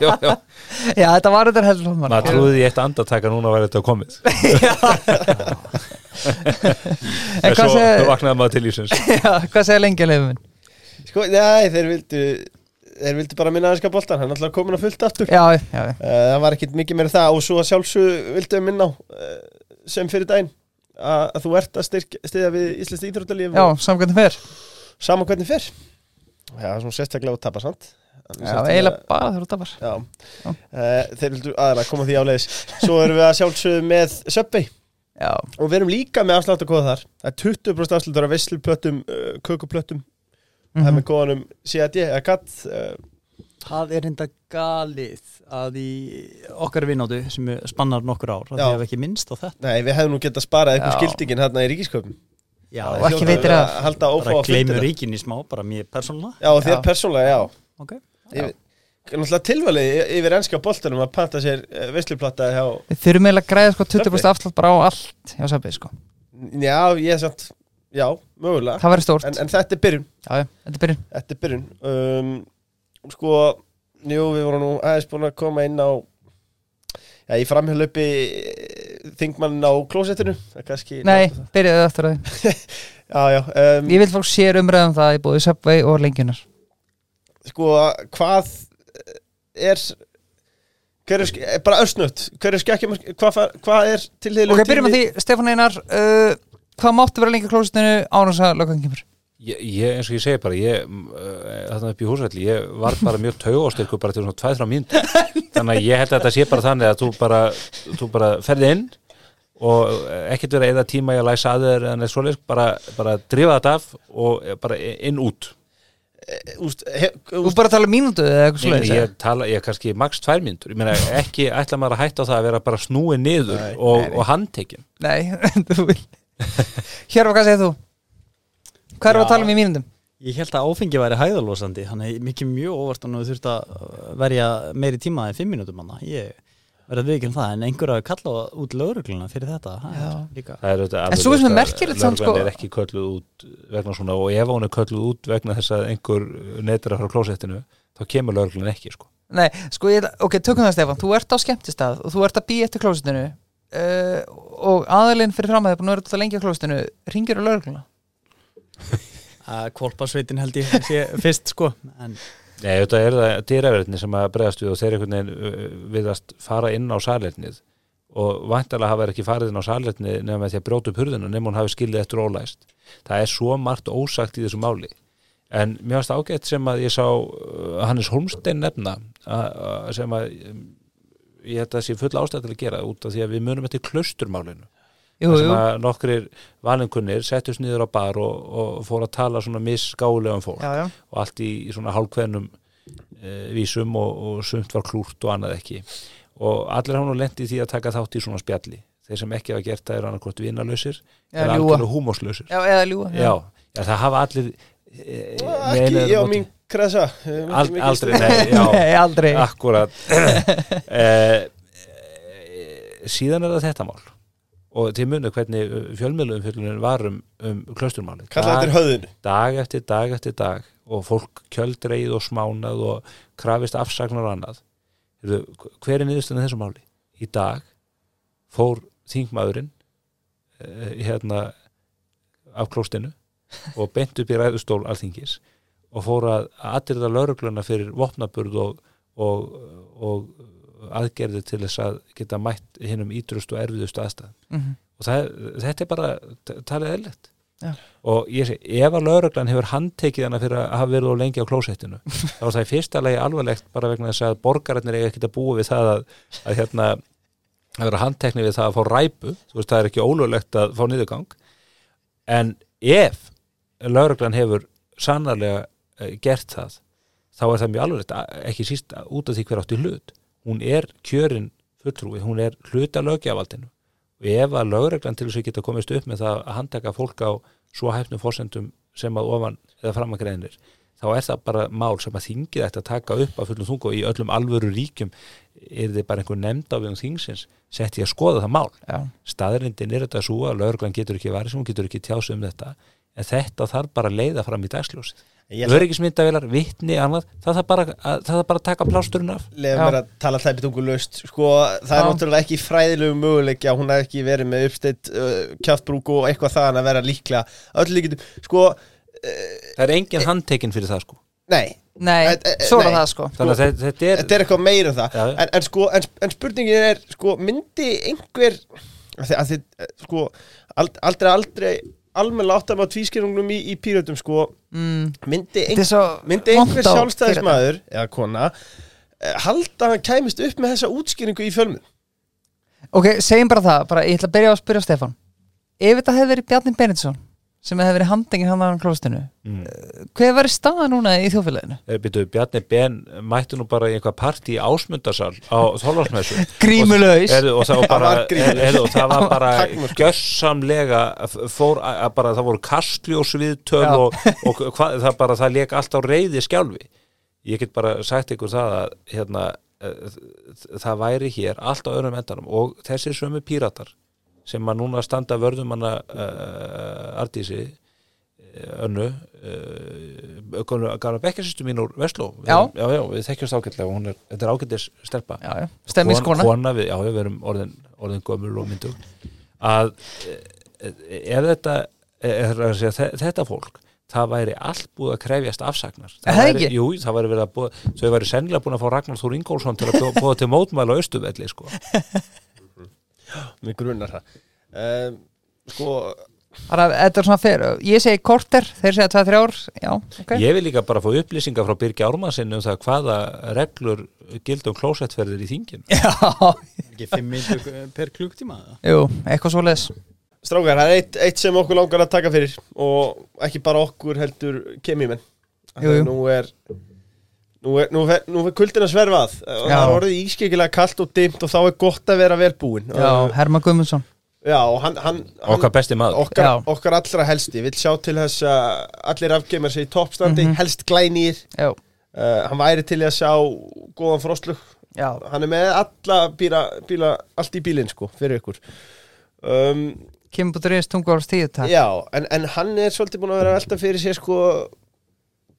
já, já. Já, þetta var þetta heldur Maður trúði í eitt andartaka núna var þetta komið. En svo vaknaði maður til lífsins. Já, hvað segir lengi að leifum Sko, nei, þeir vildu Þeir vildu bara minna aðeinska boltan Hann er alltaf komin að fullt aftur. Já, já, Uh, það var ekkit mikið meira það og svo að sjálfsög vildu við minna á uh, sem fyrir daginn að, að þú ert að styrk, stiðja við Íslands íþróttalíf Já, og samkvæmdum fyrr saman hvernig fyrr Já, svona sérstaklega að tapa samt Já, eiginlega bara þegar þú tapar. Já, Já. Uh, þeir vildu aðeins koma því áleiðis. Svo erum við að sjálfsögðu með Subway. Já, og við erum líka með afslátt að kóða þar. Það er 20% afsláttur af veisluplöttum, uh, kökuplöttum Það mhm. með kóðanum CAD eða GAT uh, Það er enda galið að í okkar vinnáttu sem spannar nokkur ár að Já. við hefum ekki minnst á þetta Nei, við hefum nú getað sparað eitthvað Já. skildingin hérna í ríkisköpum Já, Og Það ekki veitir að. Halda ófá bara að gleymur ríkin í smá, bara mér persónulega Já, og þér Já. persónulega, já Ok Yfir, náttúrulega tilvalið yfir ennska boltanum að panta sér uh, veisluplata hjá Við þurfum eiginlega að græða sko 20% Subway. afslátt bara á allt hjá Subway sko Já, ég er samt, já, mögulega. Það verður stórt. En, en þetta er byrjun. Já, já, þetta er byrjun. Þetta er byrjun. Um, Sko, jú, við vorum nú aðeins búin að koma inn á Já, ég framhjálpi þingmann á klósettinu. Nei, byrjaðu aftur að Já, já um, Ég vil fólk sér umræðum það í búið Subway og lengjunar Sko, hvað er er, eh, bara skekkjum, hvað, hvað er til því Ok, byrjum með því, Stefán Einar uh, Hvað máttu vera lengi á klósitinu ánum að löggan kemur? Ég, ég, eins og ég segi bara, ég, uh, þarna upp í húsvelli, ég var bara mjög taugastyrku bara til svona 2-3 mínútur. Þannig að ég held að þetta sé bara þannig að þú bara, þú bara ferði inn og eh, ekkert verið eða tíma í að læsa að þér en svoleiðis, bara, bara drífa þetta af og eh, bara inn út. úst, he, Þú úst, bara að tala mínútu eða eitthvað Ég, svoleiðis ég tala, ég kannski max 2 mínútur. Ég meina ekki ætla maður að hætta á það að vera bara snúið niður Nei, og, og handtekinn. Nei, þú vil Hér var hvað segir þú? Hvað er Já. að tala um í mínútum? Ég held að áfengi væri hæðalósandi hann er mikið mjög óvart að þú þurft að verja meiri tíma en fimm mínútum hann ég verði að viðkjum það en einhver að kalla út lögregluna fyrir þetta það er líka Það er auðvitað En svo finnst mér ljóst að merkilegt lögreglan sko- er ekki kölluð út vegna svona og ef hún er kölluð út vegna þess að einhver neytir að fara á klósettinu þá kemur lögreglan ekki sko. Nei, sko, ég, ok, tökum það Stefán Þú ert á skemmtistað og þú ert að býja eftir klósitinu uh, og aðalinn fyrir fram að það búin að vera þetta lengi á klósitinu ringir á lögregluna að kvolpasveitin held ég sé fyrst sko en Nei, þetta er það dýraverðinni sem að bregðast við og þeir einhvern veginn uh, viðast fara inn á salernið og vantarlega hafa ekki farið inn á salernið nefnum með því að brjóta upp hurðinu nefnum hún hafi skilið eftir ólæst. Það er svo margt ósagt í þessu máli. En mér varst ágætt sem að ég sá uh, Hannes Holmstein nefna að, að, sem að um, ég held að það sé full ástæð til að gera út af því að við munum eftir klausturmálinu. Jú, að nokkrir valinkunnir settust niður á bar og, og fór að tala svona misskálega um fólk já, já. og allt í, í svona hálfkveðnum e, vísum og, og sumt var klúrt og annað ekki. Og allir hafa nú lent í því að taka þátt í svona spjalli. Þeir sem ekki hafa gert það er annarkvort vinalausir Eða algjörlega húmóslausir Já, eða ljúa já. Já, það hafa allir e, ekki og móti- mín kresa Ald, aldrei, nei, já, Nei, aldrei. Akkurat. E, e, síðan er það þetta mál. Og til munu hvernig fjölmiðlum var um, um klausturmálið kalla Dag- þetta höðun dag eftir dag eftir dag. Og fólk kjöldreið og smánað og krafist afsagnar og annað. Hver er niðurstunni þessu máli? Í dag fór þingmaðurinn eh, hérna af klóstinu og bent upp í ræðustól alþingis og fór að aðrið að laurugluna fyrir vopnaburð og, og, og aðgerði til þess að geta mætt hinnum ídrust og erfiðust aðstæð Mhm. og það, þetta er bara talið eðlegt Já. og ég sé, ef að lauruglan hefur handtekið hana fyrir að hafa verið á lengi á klósettinu þá er það í fyrsta lagi alvarlegt bara vegna þess að borgararnir eiga ekkert að búa við það að, að hérna að vera handtekni við það að fá ræpu þú veist það er ekki ólulegt að fá niðurgang en ef lauruglan hefur sannarlega gert það þá er það mjög að- ekki síst út af því hver átti hlut. Hún er kjörin fulltrúi, hún er hluta lögjavaldinu og ef að lögreglan til þess að geta komist upp með það að handtaka fólk á svo hæfnum fórsendum sem að ofan eða framangreinir þá er það bara mál sem að þingið ætti að taka upp af fullum þungu og í öllum alvöru ríkjum er þið bara einhver nefnd á við þingsins sett ég að skoða það mál. Já, staðrindin er þetta svo að lögreglan getur ekki tjásu um þetta en þetta þarf bara að leiða fram í dagsljósið öryggismyndavilar, vitni, annað það þarf bara að, það þarf bara að taka plásturinn af. Já. mér að tala hlæpitungu löst sko, það er náttúrulega ekki fræðilegu möguleiki að hún hef ekki verið með uppsteitt uh, kjáttbrúk og eitthvað þaðan að vera líklega. Öll líkitum, sko það er engin handtekinn fyrir það sko. Nei, nei, Eh, eh, svo er nei. það sko. Þannig að þetta, er, þetta er eitthvað meira en það. Já. en, en sko, en, en spurningin er sko, myndi einhver að þið, að þið sko, ald, aldrei aldrei almenn áttam á tvískirungnum í, í pírötum sko, mm, myndi, ein, svo myndi einhver sjálfstæðismæður eða kona eh, halda að hann kæmist upp með þessa útskýringu í fjölmið Ok, segjum bara það, bara, ég ætla að byrja á að spyrja Stefán. Ef þetta hefði verið Bjarni Benediktsson sem hefði verið handengin hann á klóstinu mm. hver var staða núna í þjófélaginu? Er, byrju, Bjarni Ben mætti nú bara í einhvað partí í ásmundarsal á Þorlársmessu Grímulaus og, og, er, og það var bara Takmörk. gjössamlega fór að, bara það voru kastljós viðtöl Já. og, og hvað, það bara það leik allt á reyði skjálfi ég get bara sagt ykkur það að hérna, eh, það væri hér allt á öðrum endanum og þessir sömu píratar sem að núna standa vörðum hana uh, Ardísi eh, önnu uh, gana bekkjarsýstu mín úr Vestló við, Já. já, já, við þekkjumst ágætlega er, þetta er ágættis stelpa Já, já, við, já, við erum orðin, orðin gömul og myndug að eh, ef þetta er að segja, þe- þetta fólk það væri allt búið að krefjast afsagnar Er það væri? Jú, það væri verið að búið þau væri sennilega búin að fá Ragnar Þór Ingólfsson til að búa til mótmæla á Östuvelli sko. Mér grunar það. Um, Sko, þetta er svona fyrir, ég segi korter þeir segja 2-3 ár, já, ok. Ég vil líka bara fá upplýsingar frá Birgi Ármannsinn um það hvaða reglur gildum klósettferðir í þingin já, Ekki fimm minnur per klukktíma eða? jú, eitthvað svo leis strákar, það er eitt, eitt sem okkur langar að taka fyrir og ekki bara okkur heldur kemimenn Jú, jú. Nú er Nú er, nú er kuldin að sverfa að. Og það er orðið ískikilega kallt og dimmt og þá er gott að vera velbúin já, Herman Guðmundsson. Já, og hann, hann, Okkar besti maður. okkar, okkar allra helsti. Vill sjá til þess að allir afgeimar sig í toppstandi, Mhm. helst glænýr. Já, uh, hann væri til að sjá góðan frostlug. Já, hann er með alla bíla, bíla allt í bílinn sko, fyrir ykkur. Um, kemur búið reynst tungu ára stíðu takk. Já, en, en hann er svolítið búin að vera velta fyrir sér sko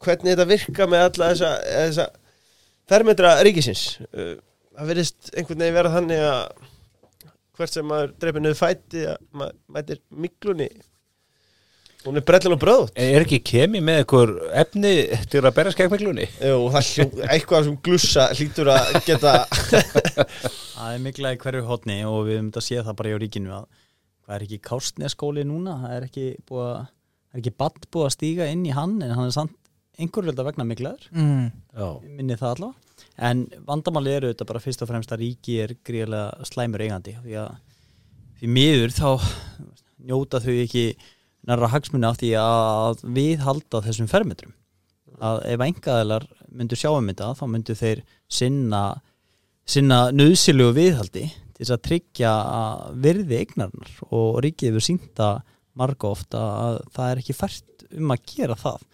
hvernig þetta virka með alla þessa, þessa fermetra ríkisins? Uh, það verðist einhvern veginn vera þannig að hvert sem maður dreipir niður fæti að maður mætir miklunni. Hún er brellan og bröð Er ekki kemi með einhver efni til að berja skegmiklunni? og það hljó, eitthvað sem glussa hlýtur að geta Það er mikla í hverju hotni og við höfum þetta að sé það bara í ríkinu að hvað er ekki kástneskóli núna það er ekki búið að það er ekki badd búið að stíga inn í hann en hann er samt einhverju velda vegna miklaður mm. Já. Minni það allavega. En vandamáli eru þetta bara fyrst og fremst að ríki er gríðlega slæmur eigandi því að því miður þá njóta þau ekki nærra hagsmunni af því að viðhalda þessum fermetrum. Að ef engaðilar myndu sjá um þetta þá myndu þeir sinna sinna nöðsilegu viðhaldi til þess að tryggja að virði eignarnar og ríkið hefur sínta marga ofta að það er ekki fært um að gera það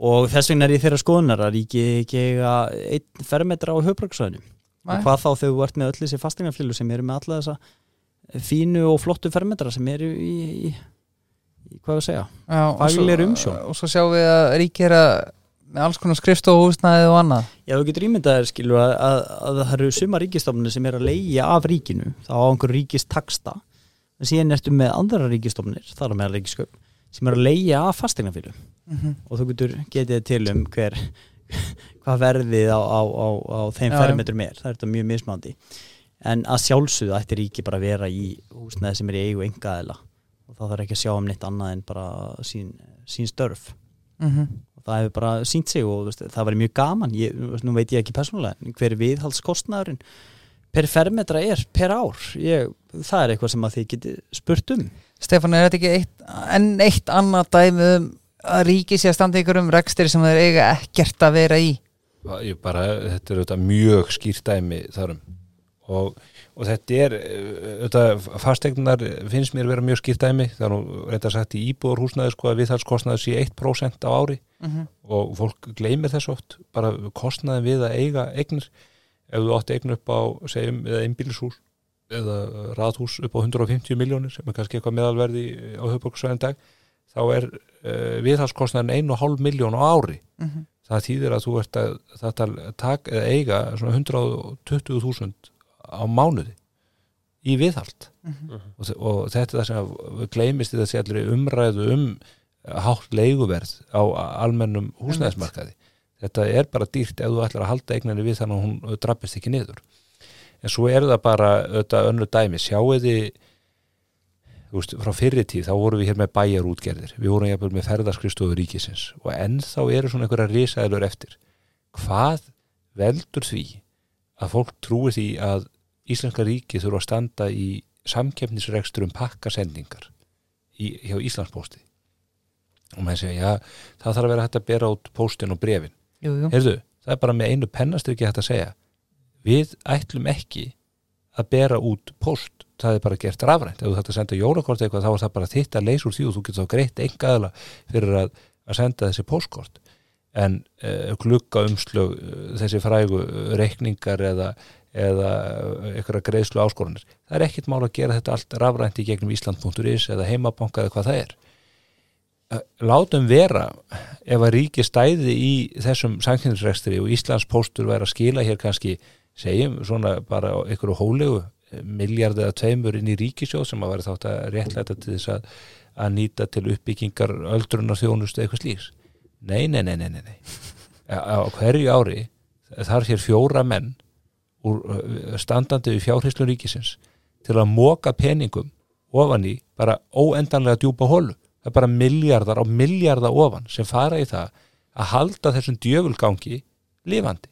og þess vegna er ég þeirra skoðunar að ríki ekki einn fermetra á höfbruksvæðinu og hvað þá þegar þú ert með öll þessi fastingarflilu sem eru með alla þessa fínu og flottu fermetra sem eru í, í, í hvað við segja já, og svo- umsjón. og svo sjáum við að ríki er að með alls konar skrifstofuhúsnæði og annað. Já, þú getur ímyndað þér skilur að, að, að það eru suma ríkistofnir sem er að leigja af ríkinu þá á einhver ríkistaksta en síðan ertu með andra ríkistofnir þar á meðal ríkisköp sem er að leigja af fasteignafílu mm -hmm. og þú getur getið til um hver hvað verðið á, á, á, á þeim fermetrum er, það er þetta mjög mismandi en að sjálfsögðu ætti ríki bara að vera í húsnæði sem er í eigu engaðila og það þarf ekki að sjá um neitt annað en bara sín, sín störf. Mhm. og það hefur bara sínt sig og veist, það var mjög gaman. Ég, nú veit ég ekki persónulega hver viðhaldskostnaðurinn per fermetra er per ár. Ég, það er eitthvað sem að þið geti spurt um Stefán, er þetta ekki eitt, enn eitt annað dæmi um að ríki sé að standa ykkur um rekstir sem þeir eiga ekkert að vera í? Ég bara, þetta er auðvitað mjög skýrt dæmi þarum og, og þetta er auðvitað fastegnar finnst mér vera mjög skýrt dæmi. Það er nú reynda sagt í íbúðarhúsnaði sko að viðhalskostnaði sé 1% á ári. Mm og fólk gleymir þess oft bara kostnaðin við að eiga eignir. Ef þú átti eign upp á segjum eða einbýlishús eða raðhús upp á 150 miljónir sem er kannski eitthvað meðalverði á höfbruksvæðin dag þá er uh, viðhalskostnaðin 1,5 miljón á ári. -hmm. það þýðir að þú ert að þetta tak, eða eiga svona 120.000 á mánuði í viðhald. Og, þe- og þetta er það sem að gleymist í þessi allir umræðu um hátt leiguverð á almennum húsnæðismarkaði. Þetta er bara dýrt ef þú ætlar að halda eignarni við þannig að hún drappist ekki niður en svo er það bara þetta önnu dæmi, sjáu þið veist, frá fyrri tíð þá vorum við hér með bæjarútgerðir. Við vorum jafnvel með ferðarskristofu ríkisins. Og ennþá eru svona einhverja risaðilur eftir. Hvað veldur því að fólk trúi því að Íslenska ríki þurfa að standa í samkeppnisrekstur um pakkasendingar í, hjá Íslandspósti? Og maður segja, já, það þarf að vera hægt að bera út póstin og brefin Jú, jú, Heyrðu, það er bara með einu pennastriki hægt að segja við ætlum ekki að bera út post það er bara gert rafrænt, ef þú þarft að senda jólakort eitthvað þá er það bara þitt að leysa úr því og þú getur þá greitt engaðala fyrir að, að senda þessi postkort en uh, glugga umslög uh, þessi frægu uh, reikningar eða, eða eitthvað greiðslu áskorunir, það er ekkit mál að gera þetta allt rafrænt í gegnum Ísland.is eða heimabanka eða hvað það er. Eh, látum vera ef að ríki stæði í þessum samkynnsrekstri og Íslands póstur væri að skila hér kannski segjum svona bara ykkur hólegu miljard eða tveimur inn í ríkisjóð sem að vera þátt að réttlæta til þess að, að nýta til uppbyggingar öldrunar þjónustu eitthvað slíks. Nei, nei, nei, nei, nei, nei. á hverju ári þar hér fjóra menn úr, standandi við fjárhyslun ríkisins til að móka peningum ofan í bara óendanlega djúpa hólu. Það er bara miljardar á miljardar ofan sem fara í það að halda þessum djöfulgangi lifandi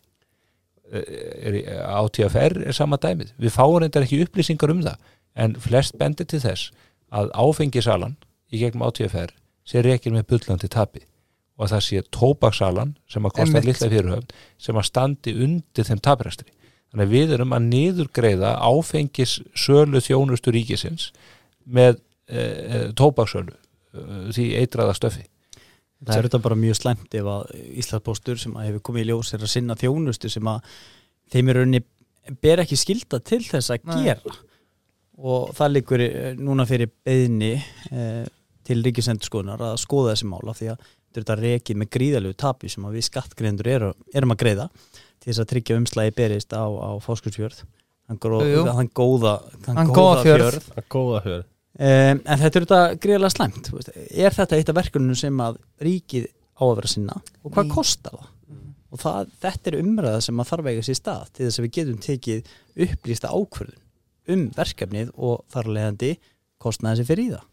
átíðafær er sama dæmið. Við fáum reyndar ekki upplýsingar um það en flest bendir til þess að áfengisalan í gegnum átíðafær sé reykir með bullandi tapi og að það sé tóbaksalan sem að kosta litla fyrirhöfn sem að standi undir þeim tapræstri þannig að við erum að niðurgreiða áfengis sölu þjónustu ríkisins með e, e, tóbaksölu e, því eitraða stöfi Það er þetta bara mjög slæmt ef að Íslandsbóstur sem að hefur komið í ljós er að sinna þjónustu sem að þeim er raunni ber ekki skilda til þess að Nei. gera. Og það liggur eh, núna fyrir beðni eh, til ríkisendurskoðunar að skoða þessi mála því að þetta er rekið með gríðalegu tapi sem að við skattgreðendur erum, erum að greiða til þess að tryggja umslægi berist á, á fóskursfjörð hann góða, Hann góða fjörð. góða hör Um, en þetta er þetta greiðlega slæmt veist. er þetta eitt af verkunum sem að ríkið á að vera sinna og hvað Ný. kostar það og það, þetta er umræða sem að þarf að eiga sér stað til þess að við getum tekið upplýsta ákvörðun um verkefnið og þar að leiðandi kostnaði sem fyrir í það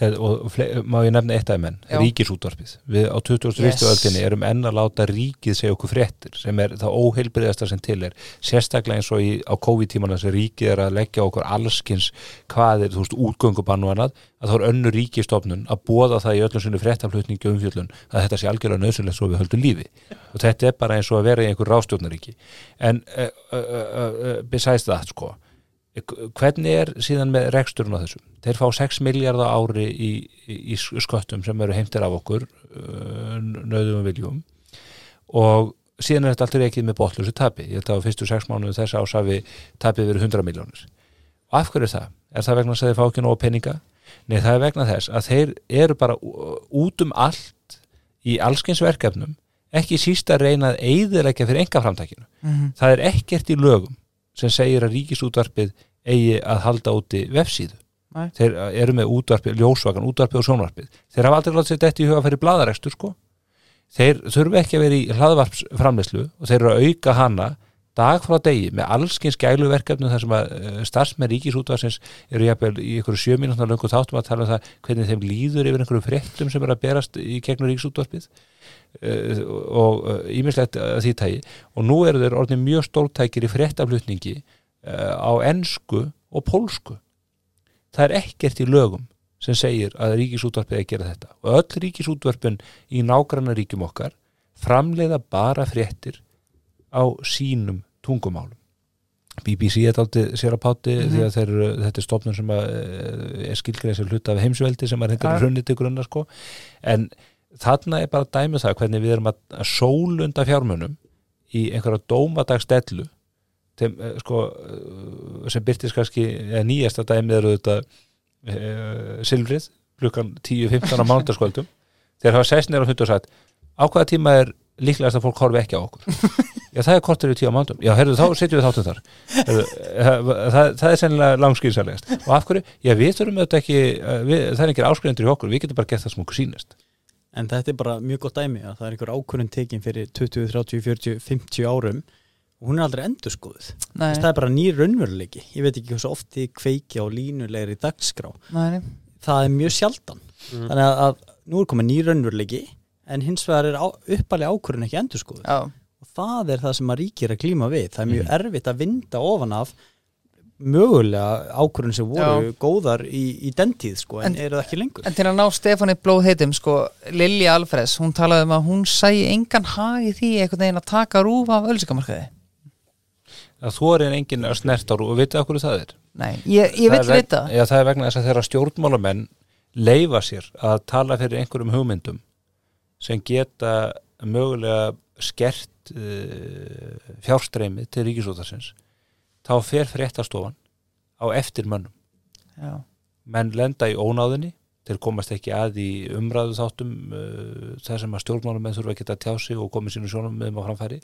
og má ég nefna eitt af menn, Já. ríkisútvarpið við á 2001. Yes. öldinni erum enn að láta ríkið segja okkur fréttir sem er það óheilbriðasta sem til er sérstaklega eins og í, á COVID-tímana sem ríkið er að leggja okkur allskins hvað er, þú veist, útgöngubann og annað að þá er önnu ríkistofnun að bóða það í öllum sinni fréttaflutningi og umfjöllun að þetta sé algjörlega nöðsynlegt svo við höldum lífi og þetta er bara eins og að vera í einhver rástjórnaríki en uh, uh, uh, hvernig er síðan með reksturinn á þessum þeir fá 6 miljardar ári í, í, í sköttum sem eru heimtir af okkur uh, nöðum og viljum og síðan er þetta alltaf ekki með botlusu tapi ég held að á fyrstu 6 mánuðu þess ás hafi tapið verið 100 miljónir af hverju er það? Er það vegna að þeir fá ekki nóg peninga? Nei, það er vegna þess að þeir eru bara út um allt í allskins verkefnum ekki síst að reyna að eyðilegja fyrir enga framtakinu Mhm. það er ekkert í lögum sem segir að ríkisútvarpið eigi að halda úti vefsíðu. Nei. þeir eru með útvarpið, ljósvakan, útvarpið og sjónvarpið. Þeir hafa aldrei látið sér þetta í huga að fyrir bladarekstur sko. Þeir þurfa ekki að vera í hlaðvarpsframleyslu og þeir eru að auka hana dag frá degi með allskins gæluverkefnum þar sem að uh, starfsmenn ríkisútvarsins eru jafnvel í einhverju sjö mínútnar löngu þáttum að tala um það hvernig þeim líður yfir einhverju fréttum sem er að berast í gegnum ríkisútvarpið og ímislegt uh, því tægi og nú eru þeir orðin mjög stóltækir í fréttaflutningi uh, á ensku og pólsku það er ekkert í lögum sem segir að ríkisútvarpið er að gera þetta og öll ríkisútvarpin í nágranna ríkjum okkar framleiða bara fréttir á sínum tungumálum BBC er aldrei sér að páti Mhm. því að þeir, þetta er stofnun sem að, eh, er skilgrið sem hluta af heimsveldi sem er hendur Ja. hrunnið til grunna sko en þarna er bara dæmið það hvernig við erum að, að sólunda fjármunum í einhverja dómadagsdellu þeim, eh, sko, eh, sem byrtist kannski nýjasta dæmið eru þetta e, silfrið klukkan 10-15 á mánudagskvöldum. Þeir hafa sest neyra og hundur og sagt á hvaða tíma er líklegast að fólk horfi ekki á okkur? Já það er kortur í tíu á mánudum já herru þá setjum við þáttum þar. Heyrðu, það, það, það er sennilega langskýrsalegast og af hverju, já við þurfum auðvitað ekki eh, við, það er ekki áskrifundur í okkur, við getum bara gert það sem okkur sýnist En þetta er bara mjög gott dæmi að það er einhver ákvörðun tekin fyrir 20, 30, 40, 50 árum og hún er aldrei endurskoðuð. Nei, Það er bara nýr raunveruleiki. Ég veit ekki hversu oft þið kveiki á línulegri dagskrá. nei. Það er mjög sjaldan. Mm. Þannig að, að nú er komið nýr raunveruleiki en hins vegar er uppalega ákvörðun ekki endurskoðuð. Já, Og það er það sem að ríkir að klíma við. Það er mjög erfitt að vinda ofan af mögulega ákvörðun sem voru góðar í, í den tíð sko, en, En- eru það ekki lengur. En til að ná Stefáni blóð heitum sko, Lilja Alfreds, hún talaði um að hún sæi engan hag í því einhvern veginn að taka rúf af ölsikamarkaði að þú er enginn að snerta og veitu af hverju það er? Nei, ég, ég vil vita. Já, það er vegna þess að þeirra stjórnmálamenn leifa sér að tala fyrir einhverjum hugmyndum sem geta mögulega skert uh, fjárstreymi til ríkisútarsins þá fer fréttastofan á eftir mönnum. Já, menn lenda í ónáðinni þeir komast ekki að í umræðu þáttum uh, þar sem að stjórnmálamenn þurfa að geta að tjá sig og komið sínu sjónum með á framfæri.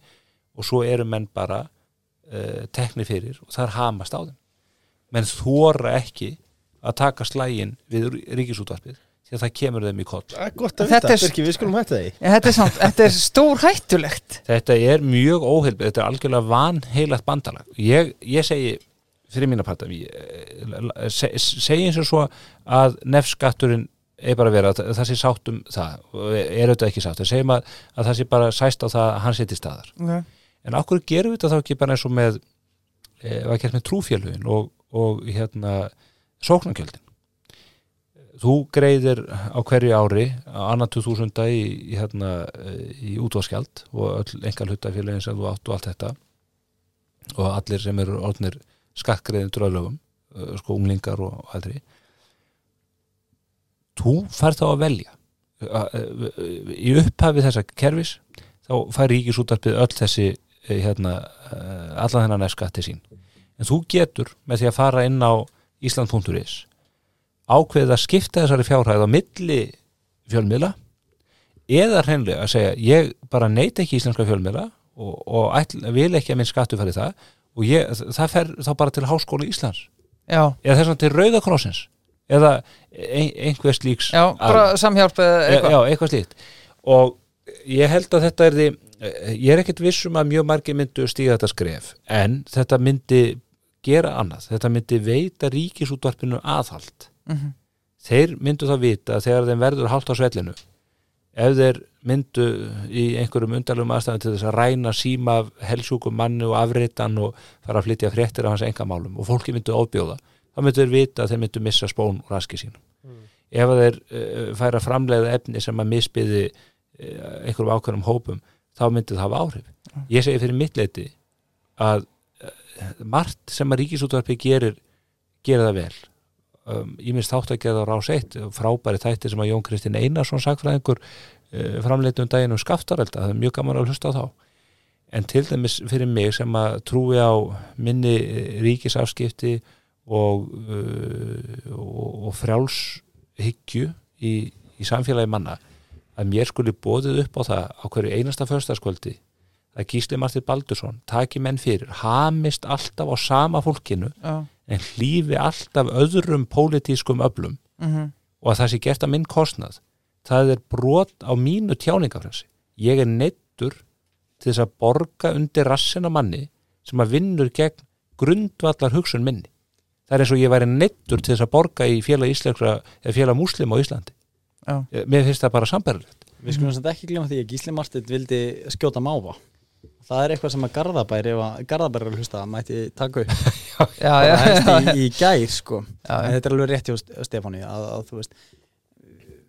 Og svo eru menn bara uh, tekni fyrir og það er hamast á þeim. Menn þóra ekki að taka slægin við ríkisútvarpið því að það kemur þeim í koll. Að Þetta vita, er- Birki, við skulum hætta því. Þetta er, þetta er stór hættulegt þetta er mjög óheilbið, þetta er algjörlega vanheilagt bandalag. Ég, ég segi fyrir mína parta ég- se, segi eins og svo að nefnskatturinn er bara að vera að það sé sátt um það er auðvitað ekki sátt, það segjum að, að það sé bara sæst á það að hann seti staðar. Okay. en okkur gerum við þetta þá ekki bara eins og með e, var gert með trúfélugin og, og hérna sóknarkjöldin þú greiðir á hverju ári á annan 2000 í, í, hérna, í útvarskjald og engal hlutafélagin sem þú átt og allt þetta. Og allir sem eru orðnir skattgreiðin dröðlögum sko unglingar og aldri þú fær þá að velja. Í upphafi þessa kerfis þá fær ríkisútarpið öll þessi hérna, allan þennan nefnskatti sín. En þú getur með því að fara inn á Ísland.is ákveðið að skipta þessari fjárhæð á milli fjölmiðla eða hreinlega að segja ég bara neita ekki íslenska fjölmiðla og, og ætl, vil ekki að minn skattu færi það og ég, það fer þá bara til Háskóla Íslands. Já, eða þess vegna til Rauðakrossins eða ein, einhver slíks já, bara samhjálp eða eitthvað. já, eitthvað slíkt. Og ég held að þetta er því ég er ekkert vissum að mjög margir myndu stíga þetta skref en þetta myndi gera annað, þetta myndi veita ríkisútvarpinu aðhald Mhm. þeir myndu það vita þegar þeim verður hálft á svellinu ef þeir myndu í einhverjum undarlegum aðstæðum til þess að ræna síma af helsjúkum manni og afritan og fara að flytja fréttir af hans engamálum og fólki myndu óbjóða, þá myndu þeir vita að þeir myndu missa spón og raski sín ef að þeir uh, færa framleiða efni sem að misbyði uh, einhverjum ákveðnum hópum, þá myndi það hafa áhrif. Ég segi fyrir mitt leiti að uh, margt sem að ríkisútvarpi gerir gera það vel um, ég minnst þátt að gera á rás eitt frábæri þætti sem að Jón Kristinn Einarsson sagfræðingur uh, framleitt um daginn um skaftarelda, það er mjög gaman að hlusta á þá. En til dæmis fyrir mig sem að trúi á minni eh, ríkisafskipti og, uh, og, og frjálshyggju í, í samfélagi manna að mér skuli bóðið upp á það á hverju einasta föstaskvöldi að Gísli Martin Baldursson taki menn fyrir, hamist alltaf á sama fólkinu Já, en hlífi alltaf öðrum pólitískum öflum. Mhm, og að það sé gert að minn kostnað. Það er brot á mínu tjáningafrelsi ég er neittur til þess að borga undir rassina manni sem að vinnur gegn grundvallar hugsun minni. Það er eins og ég væri neittur til þess að borga í félag íslenskra eða félag múslim á Íslandi. Já, mér finnst það bara samberðilegt Við skulum samt ekki glemma því að Gísli Martin vildi skjóta máva Það er eitthvað sem að Garðabær ef að Garðabær er að hlusta mætti taka upp. Já, já, helst já, í, í gær sko. Já, já. þetta er alveg rétt hjá St- Stefáni að, að þú veist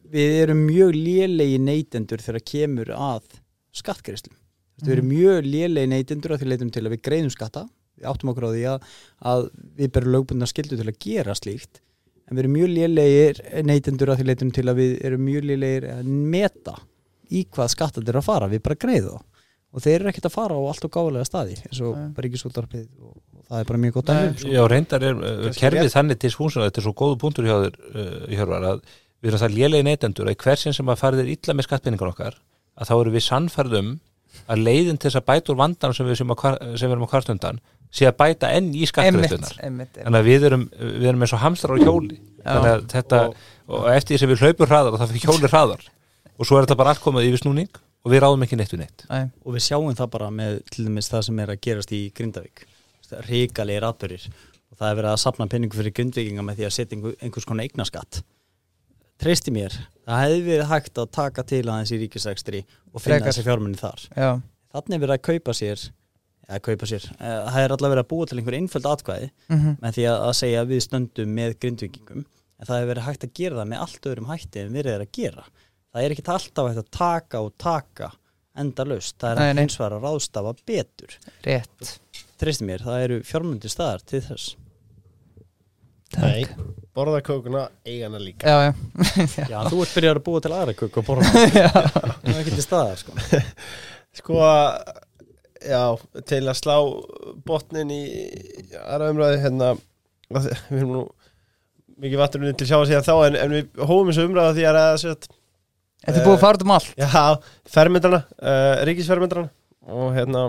við erum mjög lélegi neytendur þegar kemur að skattgreislum við erum mjög lélegi neytendur að því leitum til að við greiðum skatta. Við áttum okkur á því að, að við berum lögbundna skildu til að gera slíkt. En við erum mjög lélegir neytendur að því leitum til að við erum mjög lélegir að meta í hvað skattat er að fara, við bara greiðu þá og þeir eru ekkert að fara á allt og gálega staði eins og svolítið og, og það er bara mjög gott að Nei. hljum sko. Já, reyndar er uh, kerfið þannig til spúnsuna, þetta er svo góðu punktur hjá þér, uh, Hjörvar, að við erum það lélegi neytendur að hversin sem að farið er illa með skattpenningar okkar, að þá erum við sannfærðum að leiðin til þess að bæta úr vandan sem við, sem að, hvar- sem við erum að kvartundan sé að bæta enn í einmitt. þannig að við erum, við erum eins og hamstrar á hjóli þannig að þetta, og, eftir því sem við hlaupum hraðar og það fyrir hjóli hraðar og svo er þetta bara allt komið yfir snúning og við ráðum ekki neitt við neitt. Æ, og við sjáum það bara með til dæmis það sem er að gerast í Grindavík. Ríkalegir atbyrðir og það er verið að sapna penningu fyrir grindvíkinga með því að setja einhver, einhvers konar eignaskatt. Treysti mér, það hefði verið hægt að taka til aðeins í ríkisækstri og finna Frekar. þessi fjármunni þar. Já, þannig er verið að kaupa sér eða kaupa sér, eh, það er allavega verið að búa til einhver einföld atkvæði mhm, með því að, að segja við stöndum með grindvíkingum. En það hefur verið hægt að gera það með allt öðrum hætti en verið er að gera það er ekkit alltaf að taka og taka enda laust, það er að hins vegar að ráðstafa betur. Rétt. Treysti mér, það eru fjármundi staðar til þess. Nei, borða kókuna, eigana líka. Já, já, já, þú ert byrjar að búa til aðra kukk og borða það er ekki til staðar sko. Sko, já, til að slá botnin í aðra umræði hérna að við erum nú mikið vatnurinn til að sjá að síðan þá en, en við hófum þessu umræða því að ræða þetta er búið að fara um allt? Já, fermyndrana, uh, ríkisfermyndrana og hérna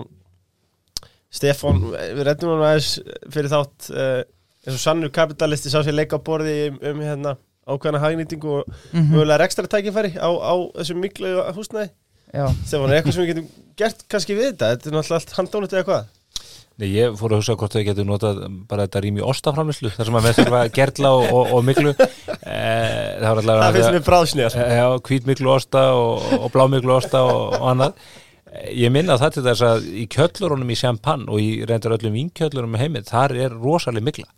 Stefán, við reddum hann aðeins fyrir þátt uh, eins og sannur kapitalisti sá sér leika á borði um, um hérna ákveðna hagnýtingu og Mhm. mögulega ekstra tækifæri á, á þessu miklu húsnæði. Já, Stefán, er eitthvað sem við getum gert kannski við þetta? Þetta er náttúrulega allt handónut eða hvað Nei, ég fór að hugsa hvort þau getur notað bara þetta rými ostaframlislu þar sem að með þurfa að gerla og, og, og miklu e, það var allavega það finnst mér bráðsnjar Eh, Já, hvít miklu osta og, og blá miklu osta og, og annað. Eh, Ég minna það til þess að í kjöllurunum í Champagne og í reyndar öllum vinkjöllurunum með heimið, þar er rosalega mikla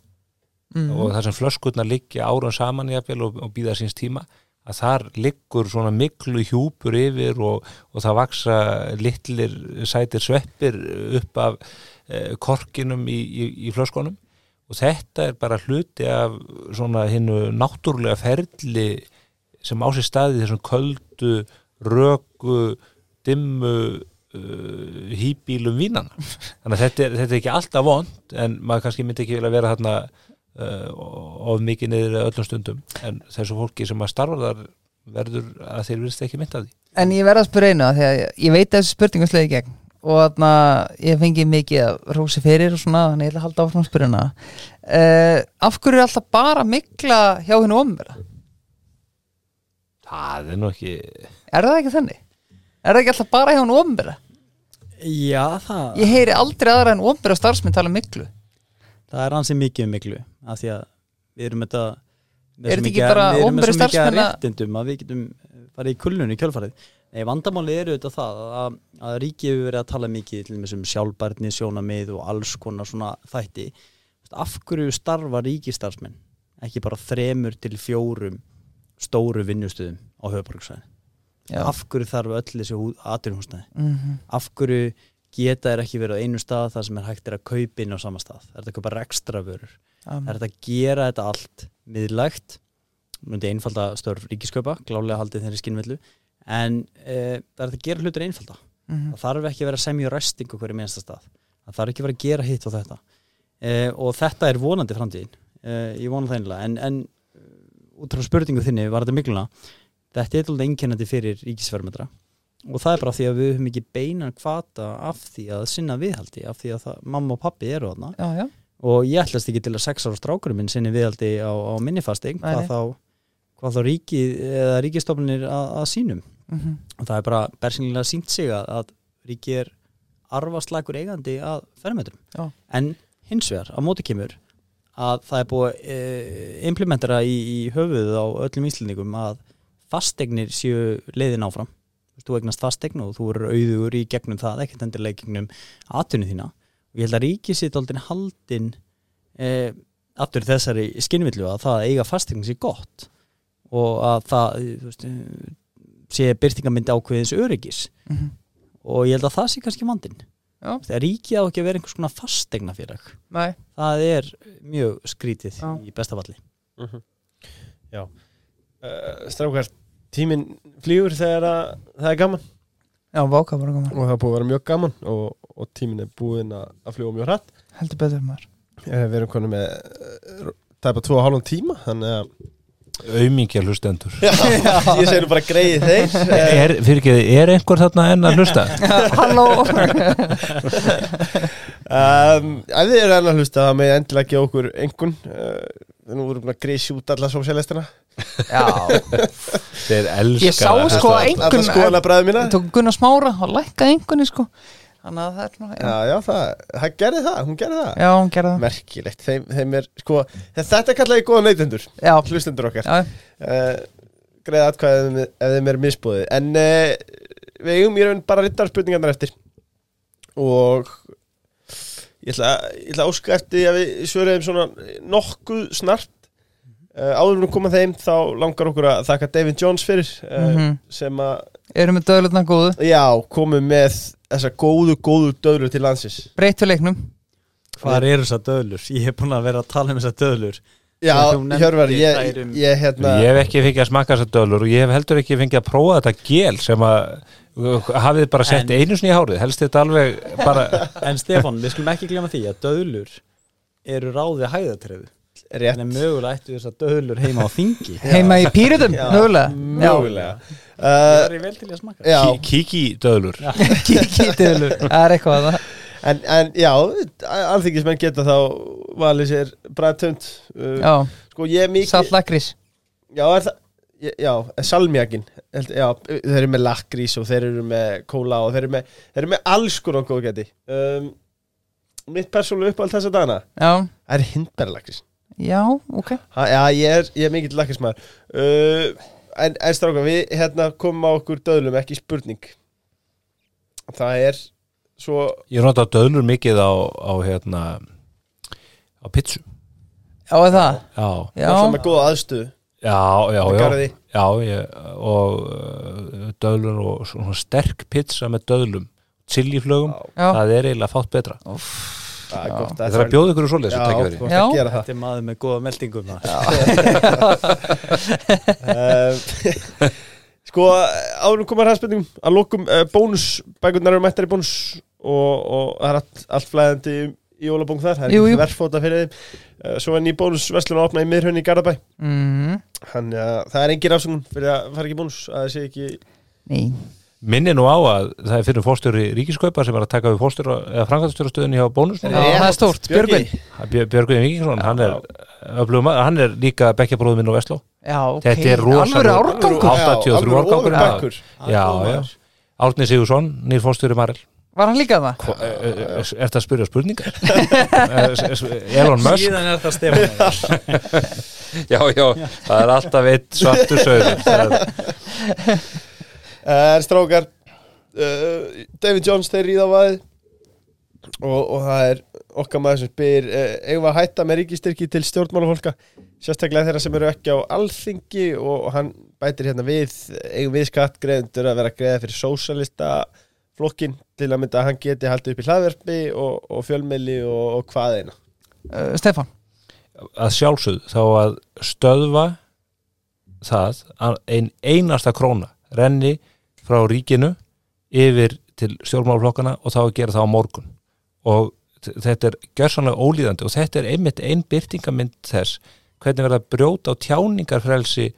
mm. og þar sem flöskurnar liggja árum saman jafnvel og, og býða síns tíma að þar liggur svona miklu hjúpur yfir og, og það vaksa litlir sætir sveppir upp af eh, korkinum í, í, í flöskunum. Og þetta er bara hluti af svona hinnu náttúrulega ferli sem á sér staði þessum köldu, röku, dimmu uh, hýbílum vínana þannig að þetta er, þetta er ekki alltaf vond en maður kannski myndi ekki vilja vera þarna uh, of mikið niður öllum stundum. En þessu fólki sem að starfa þar verður að þeir virðist ekki mynda því. En ég verð að spyrja einu að því að ég veit að þessu spurningu slegði í gegn og þarna ég fengi mikið að rósi fyrir og svona þannig ég ætla að halda áfram að spyrja hana uh, Af hverju er alltaf bara mikla hjá hennu omverða? það er nú ekki Er það ekki þannig? Er það ekki alltaf bara hjá hennu omverða? Já, það, Ég heyri aldrei aðra en omverða starfsmenn tala um miklu það er hansi mikið um miklu af því að við erum þetta Er þetta ekki mikið- bara við erum með opinberir svo mikið starfsmenn að- réttindum að við getum farið í kulnun í kjölfarið Nei, vandamáli eru þetta það að, að ríkið hefur verið að tala mikið til þessum sjálfbærni, sjónamið og alls konar svona þætti. Af hverju starfa ríkistarfsmenn ekki bara þremur til fjórum stóru vinnustöðum á höfuborgsvæðin Já. af hverju þarf öll þessi aturhúsnæði mm af hverju geta er ekki verið á einu stað þar sem er hægt er að kaupa inn á sama stað? Er þetta að kaupa ekstra vörur er þetta að gera þetta allt miðlægt? Myndi einfalda störf ríkiskaupa klálega haldið þeirri skinnvillu en e, það er að gera hlutur einfalda. Mhm. það þarf ekki að vera semja ræsting á hverju minnsta stað. Það þarf ekki að vera að gera hitt og þetta. E, og þetta er vonandi framtíðin. E, ég vona það einlega en, en út frá spurningu þinni var þetta mikluna þetta er alltaf einkennandi fyrir ríkisverðmyndra og það er bara því að við höfum ekki beinan kvata af því að sinna viðhaldi af því að það, mamma og pappi eru þarna. Já, já, og ég ætlast ekki til að sex ára strákurum minn sinni viðhaldi á, á minnifasting hvað þá, hvað þá ríki eða ríkistofnir að, að sínum mm og það er bara bersinlega sínt sig að, að ríki er arfaslagur eigandi að fermetrum. Já. en hins vegar á móti kemur að það er búið e, implementera í, í höfuð á öllum íslendingum að fastegnir séu leiðin áfram. Þú eignast fastegn og þú eru auður í gegnum það, ekkert endilega í gegnum atvinnu þína. Og ég held að ríkið sitt aldrei haldin e, aftur þessari skinnvillu að það að eiga fastegn sé gott og að það þú veist, sé byrtingamyndi ákveðins öryggis. -hmm. og ég held að það sé kannski vandinn. Já. þegar ríkið á ekki að vera einhvers konar fastegnafélag Nei, það er mjög skrítið Já. í bestafalli Já. Uh, Strákar, tíminn flýgur þegar að, það er gaman. Já, váka bara gaman. Og það er búið að vera mjög gaman og, og tíminn er búin að, að fljúa mjög hratt. Heldur betur maður. Uh, Við erum konið með uh, tæpa tvo og hálfum tíma þannig að aumingja hlustendur Já, ég segi nú bara greið þeir. Er, fyrir ekki, er einhver þarna enn að hlusta? Halló. Um, Ef þið eru enn að hlusta það með endilega gefa okkur engun. Uh, Nú vorum við að grísi út alla sósjálistina Já, þeir elska Ég sá sko tók Gunnar Smára og lækkaði einhvernig sko Þannig að það er svona Já, Já, það, það gerði það, hún gerði það. Já hún gerði það. Merkilegt, þeim, þeim er sko Þetta kallaði góða neytendur, Já, hlustendur okkar. Uh, Greið atkvæðið ef þeim- er misbúðið En uh, við eigum í raun bara rittar spurningarnar eftir. Og ég ætla, ég ætla að óska eftir að við svöruðum svona nokkuð snart. Uh, Áður en að koma þeim þá langar okkur að þakka David Jones fyrir uh, Mhm. sem að, erum við döðlutna góðu. Já, komum með þessa góðu, góðu döðlur til landsins. Breytu leiknum. Hvar eru þessar döðlur? Ég hef búin að vera að tala um þessar döðlur. Já, Hjörvar, ég, þær um- ég hérna Ég hef ekki fengið að smakka þessar dölur og ég hef heldur ekki fengið að prófa þetta gel sem að hafið bara sett En- einu sinni í hárið. Helst þetta alveg bara En Stefán, við skulum ekki glemma því að döðlur eru ráðið hæðatröðu rétt. En mögulega ættu þessar döðlur heima á þingi. Heima í pýrutum, Já, mögulega. Mögulega. Það uh, er vel til að smaka. Já, kíki dölur Kiki döðlur. Það er eitthvað að það. En, en já Alþingismenn geta þá valið sér bræðtönd uh, Já, Sko ég er mikið salt lakrís. Já, er það Já, salmjakin Já, þeir eru með lakrís og þeir eru með kóla og þeir eru með, þeir eru með alls konar góð geti um, Mitt persónulega uppáhald þessa dagana Já, Það er hindberlakrís já, ok. Ha, Já, ég er, ég er mikill lakrísmaður uh, En, en stráka, við hérna komum á okkur döðlum, ekki spurning. Það er svo Ég nota döðlur mikið á, á hérna á pizzu Já, er það? Já, Já, Það með góða aðstöðu. Já, já, já, garði. já ég, og uh, döðlur og svona sterk pizza með döðlum chiliflögum, það er eiginlega fátt betra Það er gott Það að bjóða ykkur úr og tækja þú ert Já. að gera það. Þetta er maður með góða meldingum um, Sko, árum komar hæðspenningum að lókum uh, bónusbækurnar eru mættar í bónus og, og það er allt, allt flæðandi í jólabóng þar, það er verðfóta fyrir þeim. Uh, Svo er ný bónusverslun að opna í miðrhönni í Garðabæ. Mm, Þannig að það er engin afsökun fyrir að fara ekki bónus að það sé ekki Ný Minni nú á að það er fyrir fórstjóri ríkiskaupa sem er að taka við fórstjóra eða framkvæmstjórastöðunni hjá bónus Já, það er stórt, Björgvin. Björgvin. Víkingsson, hann er öflugum, hann er líka bekkjabróður minn og Vestló. Já, ok, Þetta er rosa- alvöru árgangur. Já. 83 árgangur, já. bækur Já, já, Árni Sigursson, nýr fórstjóri Marel. Var hann líka það? Hva- eh, eh, Er þetta að spyrja spurningar? Eh, Elon Musk. Síðan er þetta Stefán. Já, já, það er alltaf eitt svartur sögur uh, Strákar uh, David Jones þeir ríða á vaðið og, og það er okkar maður sem spyr uh, eigum við að hætta með ríkistyrki til stjórnmálafólka? Sérstaklega þeirra sem eru ekki á alþingi og, og hann bætir hérna við eigum við skattgreðendur að vera að greiða fyrir sósalista flokkin til að mynda að hann geti haldið upp í hlaðverfi og, og fjölmili og, og hvað eina? Uh, Stefán? Að sjálfsögðu þá að stöðva það að ein einasta króna renni frá ríkinu yfir til stjórnmálflokkana og þá að gera það á morgun og þetta er gjörsanlega ólíðandi og þetta er einmitt ein byrtingamind þess hvernig verða brjóta á tjáningarfrelsi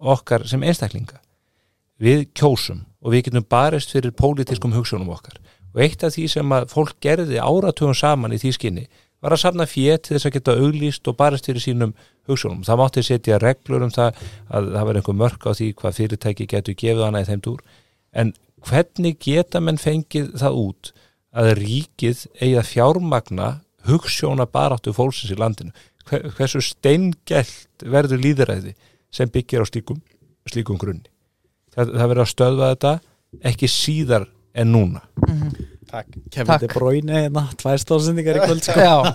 okkar sem einstaklinga við kjósum og við getum barist fyrir pólitískum hugsunum okkar og eitt af því sem að fólk gerði áratugum saman í því skinni var að safna fjö til þess að geta auglýst og barist fyrir sínum hugsunum. Það mátti setja reglur um það að það var einhver mörk á því hvað fyrirtæki getur gefið hana í þeim dúr. En hvernig geta menn fengið það út að ríkið eigi að fjármagna hugssjóna baráttu fólksins í landinu? Hver, hversu steingelt verður líðræði sem byggir á slíkum, slíkum grunni? Það, það verður að stöðva þetta ekki síðar en núna. Takk Kevin Takk. De Bruyne hérna, tvær stóðsendingar í kvöld sko. Já,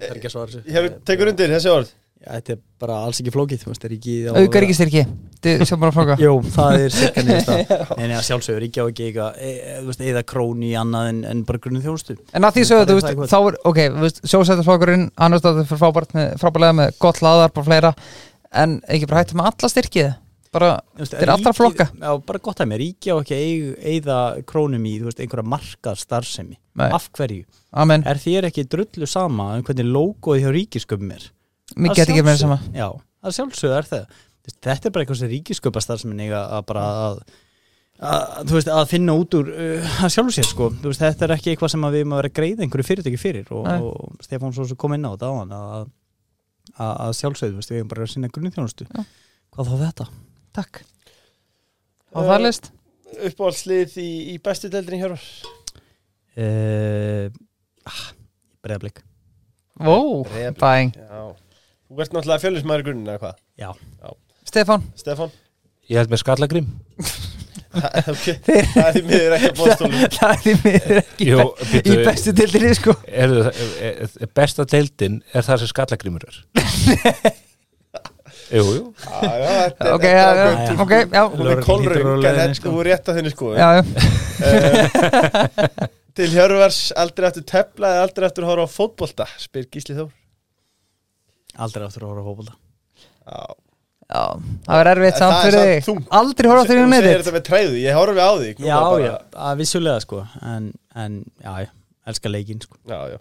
Það er gert, er Ég hefur tekur undir þessi orð Þetta er bara alls ekki flókið er ekki bara fráka Jú, það er Nei, nei, að sjálfsögur, ekki á ekki eitthvað e, e, þú veist, eða króni í annað en, en bara grunnum þjónustu. En að því sögðu, Það það þá er, ok, þú veist, sjósættarflokkurinn, hann er frábært með, gott laðar og fleira, en ekki bara hættu með alla styrkið, bara, Þetta er allra flokka. Já, bara gott að mér, ríkja og ekki eyða krónum í, þú veist, einhverja markað starfsemi. Af hverju? amen, Er þér ekki drullu sama um hvernig logoið hjá ríkisköpum er? Mér Að get ekki með sjálfsögðu. sama. Já, það sjálfsögðu er það Þú veist, Þetta er bara eitthvað sem ríkisköpa starfsemin eiga að bara að, að, þú veist, að finna út úr uh, að sjálfu sér sko Þú veist, þetta er ekki eitthvað sem að við erum að vera að greiða einhverju fyrirtæki fyrir og, og Stefán svo sem kom inn á þetta á hann að, að, að sjálfsögðu, þú veist, við erum bara að sinna grunnþjónustu Já. Hvað þá þetta? Takk. Á það list? Uppáhaldslið í, í bestu deildinni hér Uh, ah, Breiðablik Vó, Breiðablik. bæing. Já Þú ert náttúrulega fjölusmaður í grunninn eða hvað? Já, Stefán, Stefán? Ég held með skallagrim. ok, það er því miður ekki að bóðstólum það er því miður ekki Jú, í býttu, bestu dildinni, sko. er, er, besta deildin er það sem skallagrimur er. jú, jú. Já, já, þetta er- Ok, þetta já, er já, ákveðin ok, já, Hún er leiðin, þetta sko. þú rétt að þinni sko já, já. Til Hjörvars, aldrei eftir tepla eða aldrei eftir að horfa á fótbolta spyr Gísli Þór aldrei aftur að horfa á fótbolta. Já, Já, það var erfitt En samt fyrir þig. Aldrei horfa á því Þú hún segir neyðið. þetta með træðu, ég horfi á þig. Nú Já, bara- já, að vissulega sko. En, en já, já, elska leikinn sko. Já, já.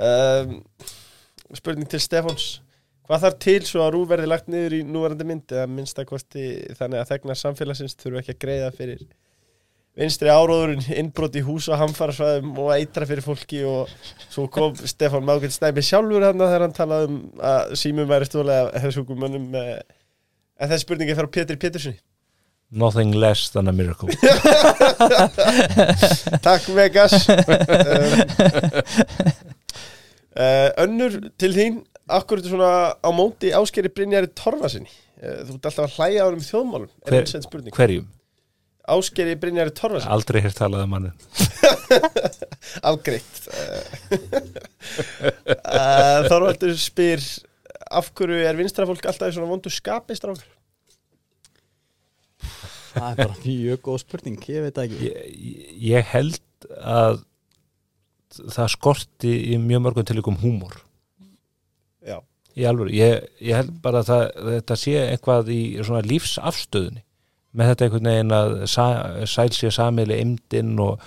Um, Spurning til Stefáns. Hvað þarf til svo að rú verði lagt niður í núverandi mynd eða minnsta kosti þannig að þegnar samfélagsins þurfu ekki að greiða fyrir vinstri áróðurinn innbrot í hús og hamfarasvæðum og eitra fyrir fólki og svo kom Stefán Mákvæmt Snæmi sjálfur hann þegar hann talaði um að símum væri stólega hessugum mönnum eh, en þessi spurningi á Pétur Péturssoni Nothing less than a miracle. Takk Vegas. Uh, Önnur til þín. Akkur þetta svona á móti áskeri Brynjari Torfasinni uh, Þú ert alltaf að hlæja á hann um þjóðmálum. Er Hver- Hverjum? Áskeri Brynjari Torfasinni Aldrei hér talað um mannin Afgreitt. Uh, Þorvaldur spyr Af hverju er vinstrafólk alltaf í svona vondu skapi strákur? Það er bara mjög góð spurning, ég veit ekki. Ég, ég held að það skorti í mjög mörgum tilíkum húmor. Já, í alvöru, ég, ég held bara að það, þetta sé eitthvað í svona lífsafstöðunni með þetta einhvern veginn að sa, sæl sé samili imdinn og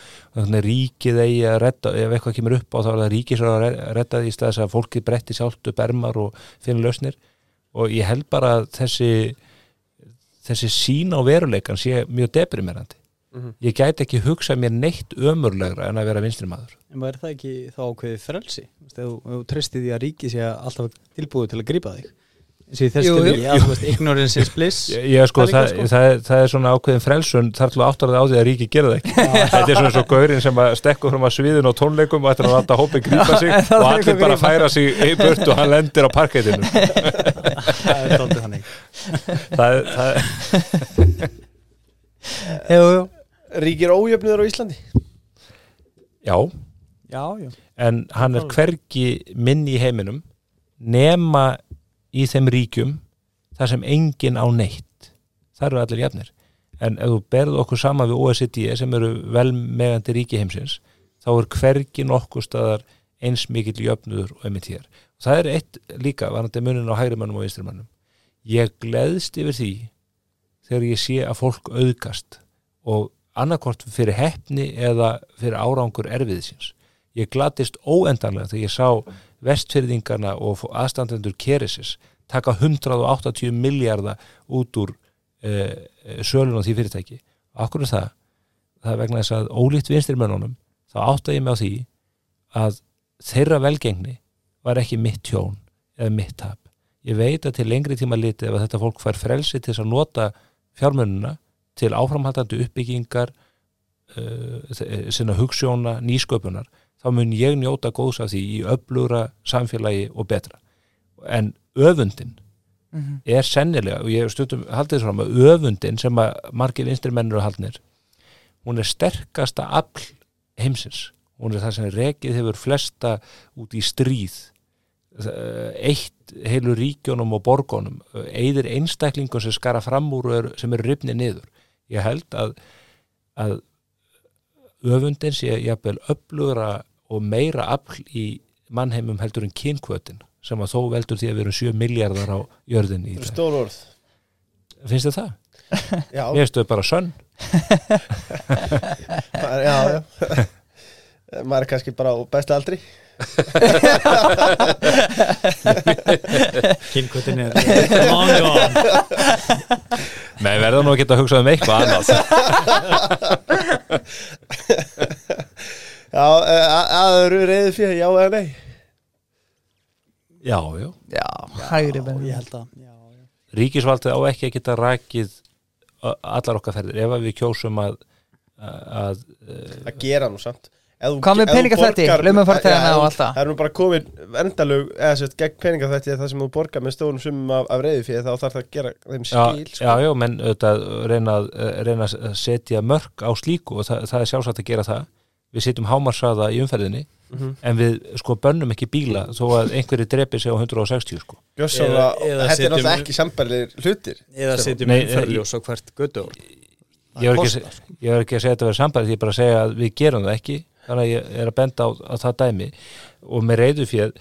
ríkið eigi að redda ef eitthvað kemur upp á þá er það ríkið sem er að re- redda því í staðis að fólkið bretti sjálft upp ermar og finna lausnir og ég held bara að þessi þessi sín á veruleikan sé mjög deprimerandi Mhm. ég gæti ekki hugsað mér neitt ömurlegra en að vera vinstri maður En var það ekki þá ákveðið frelsi? Þú þú- treystið því að ríki sé alltaf tilbúið til að grípa þig ignorance is bliss. Ég, ég sko, Það er það, er- það er svona ákveðin frelsun þar til að áttarða á því að ríki gera það ekki. Þetta er svona svo gaurinn sem að stekkur fram að sviðin og tónleikum og ættir að láta hópið grípa sig og allir bara grípa. færa sig í burt og hann lendir á parkettinu Það er er- Jú, jú. Ríkir ójöfniður á Íslandi? Já, Já, já. En hann er hvergi minni í heiminum nema í þeim ríkjum þar sem enginn á neitt. Það eru allir jafnir. En ef þú berðu okkur saman við OECD sem eru velmegandi ríki heimsins þá er hvergi nokkuð staðar eins mikill jöfnuður og einmitt hér. Það er eitt líka varandi munin á hægri mönnum og vinstri mönnum. Ég gleðst yfir því þegar ég sé að fólk auðgast og annarkvort fyrir heppni eða fyrir árangur erfiðsins ég glatist óendanlega þegar ég sá vestfyrðingarna og aðstandendur Keresis taka 180 miljardar út úr uh, sölun á því fyrirtæki. Okkur er það? Það vegna þess að ólíkt vinstirmönnunum þá átta ég mig á því að þeirra velgengni var ekki mitt tjón eða mitt tap. Ég veit að til lengri tíma litið ef þetta fólk fær frelsi til þess að nota fjármönnuna til áframhaldandi uppbyggingar uh, sinna hugssjóna, nýsköpunar þá mun ég njóta góðs af því í öflugra samfélagi og betra. En öfundin Mhm. er sennilega, og ég stundum haldið þess fram að öfundin sem að margir vinstri mennur og haldnir hún er sterkasta afl heimsins. Hún er það sem rekið hefur flesta út í stríð. Eh, eitt heilu ríkjónum og borgónum eigðir einstaklingum sem skara fram úr og er- sem eru rifni niður. Ég held að, að öfundin sé jafnvel öflugra og meira afl í mannheimum heldur en kynkvötin sem að þó veldur því að við erum 7 miljardar á jörðinni í dag. Stór orð finnst þið það? Já, Mér finnst þau bara sönn já, já. Maður er kannski bara á besta aldri Kynkvötin er long gone Nei, verða nú að geta að hugsa um eitthvað annað Já, eh, að að eru reyðið fyrir já eða nei? Já, já. Já, hægri menn Ég held að. Ríkisvaldið á ekki að geta rakið ö, allar okkar ferðir. Ef að við kjósum að að, að að gera nú samt. Hvað með allt það. Það er nú bara komin endalug eða sett gegn peningaþvætti það sem þú borgar með stórum sumum af, af reyðið fyrir þá þarf það að gera þeim já, skil sko. já, já, menn auðvitað reyna, að- reyna að setja mörk á slíku og það, það er sjálfsagt að gera það við setjum hámarsaða í umferðinni Mhm. en við sko bönnum ekki bíla þó að einhverju drepi sig á 160 sko. Gjössalega, þetta er náttúrulega ekki sambærilegir hlutir Eða setjum Nei, umferðljós á hvert götu ég er, ekki, að er ekki að segja þetta verið sambæri því ég er bara að segja að við gerum það ekki þannig að ég er að benda á, á það dæmi og með reyðu fyrir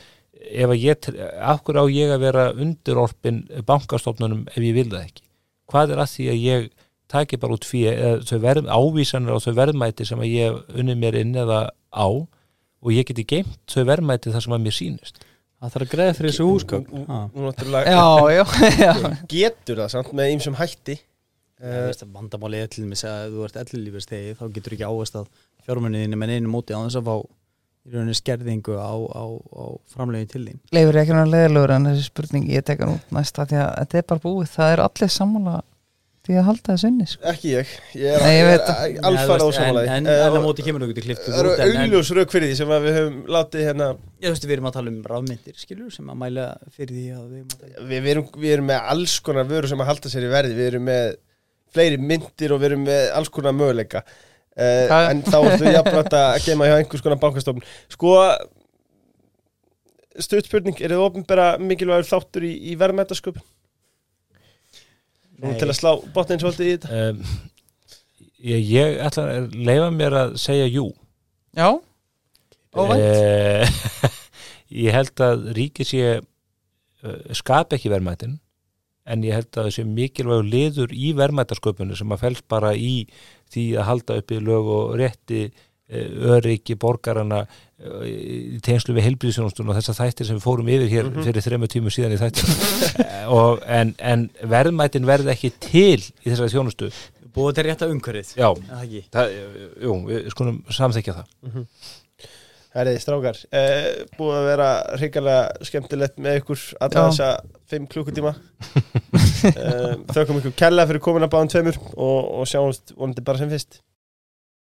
ef að ég, af hverju á ég að vera undirorpin bankastofnunum ef ég vil það ekki hvað er að því að ég taki bara út fyrir eða þau verð, ávísanir og þau verðmæti sem að ég unni mér inn eða á og ég geti geimt þau verðmæti þar sem að mér sýnist. Það þarf að greiða fyrir þessu húsgögn. Nú- Ha. Nú náttúrulega Já, já, já. Getur það samt með ýmsum hætti. Vandamáli er til dæmis að ef þú ert ellilífistegi þá getur ekki ávist að fjármunniðinni með einu móti á þess að fá í rauninni skerðingu á, á, á framlegin til þín. Leifur ekki náttúrulega leðilegur en þessi spurning ég tek hann út næsta því að þetta er bara búið. Það er allir sammála því að halda þessu inni sko. ekki ég. Ég er, er alfarið en, ósámalæði en, en á móti kemur þú getur klift það eru augljós rauk fyrir því sem að við höfum látið hérna Ég veist, við erum að tala um rafmyndir, skilur, sem að mæla fyrir því að við að við, við, erum, við erum með alls konar vöru sem að halda sér í verði. Við erum með fleiri myndir og við erum með alls konar möguleika. Uh, en þá ertu jafnvægt að gema hjá einhvers konar bankastofn sko stuðspurning, er þið ofnbæra mikilvægur þáttur í, í verðmætasköpun Nú til að slá botnin svolítið í þetta? Um, ég, ég ætla að leifa mér að segja jú. Já, óvænt. Eh, ég held að ríki sé uh, skap ekki verðmætin en ég held að það sé mikilvægur liður í verðmætasköpunni sem að fælst bara í því að halda uppi lög og rétti uh, öryggi borgarana uh, í tengslu við heilbríðisjónustun og þessar þættir sem við fórum yfir hér Mhm. fyrir þrema tímu síðan í þættir og, en, en verðmætin verði ekki til í þessari þjónustu. Búið til rétta umhverfið. Já, er það ekki? það, jú, við skulum samþykja það. Herriði, strákar, uh, búið að vera hrikalega skemmtilegt með ykkur alla Já. þessa fimm klukkutíma. Uh, Þökkum ykkur kella fyrir komin að báðum tveimur og, og sjáumst vonandi bara sem fyrst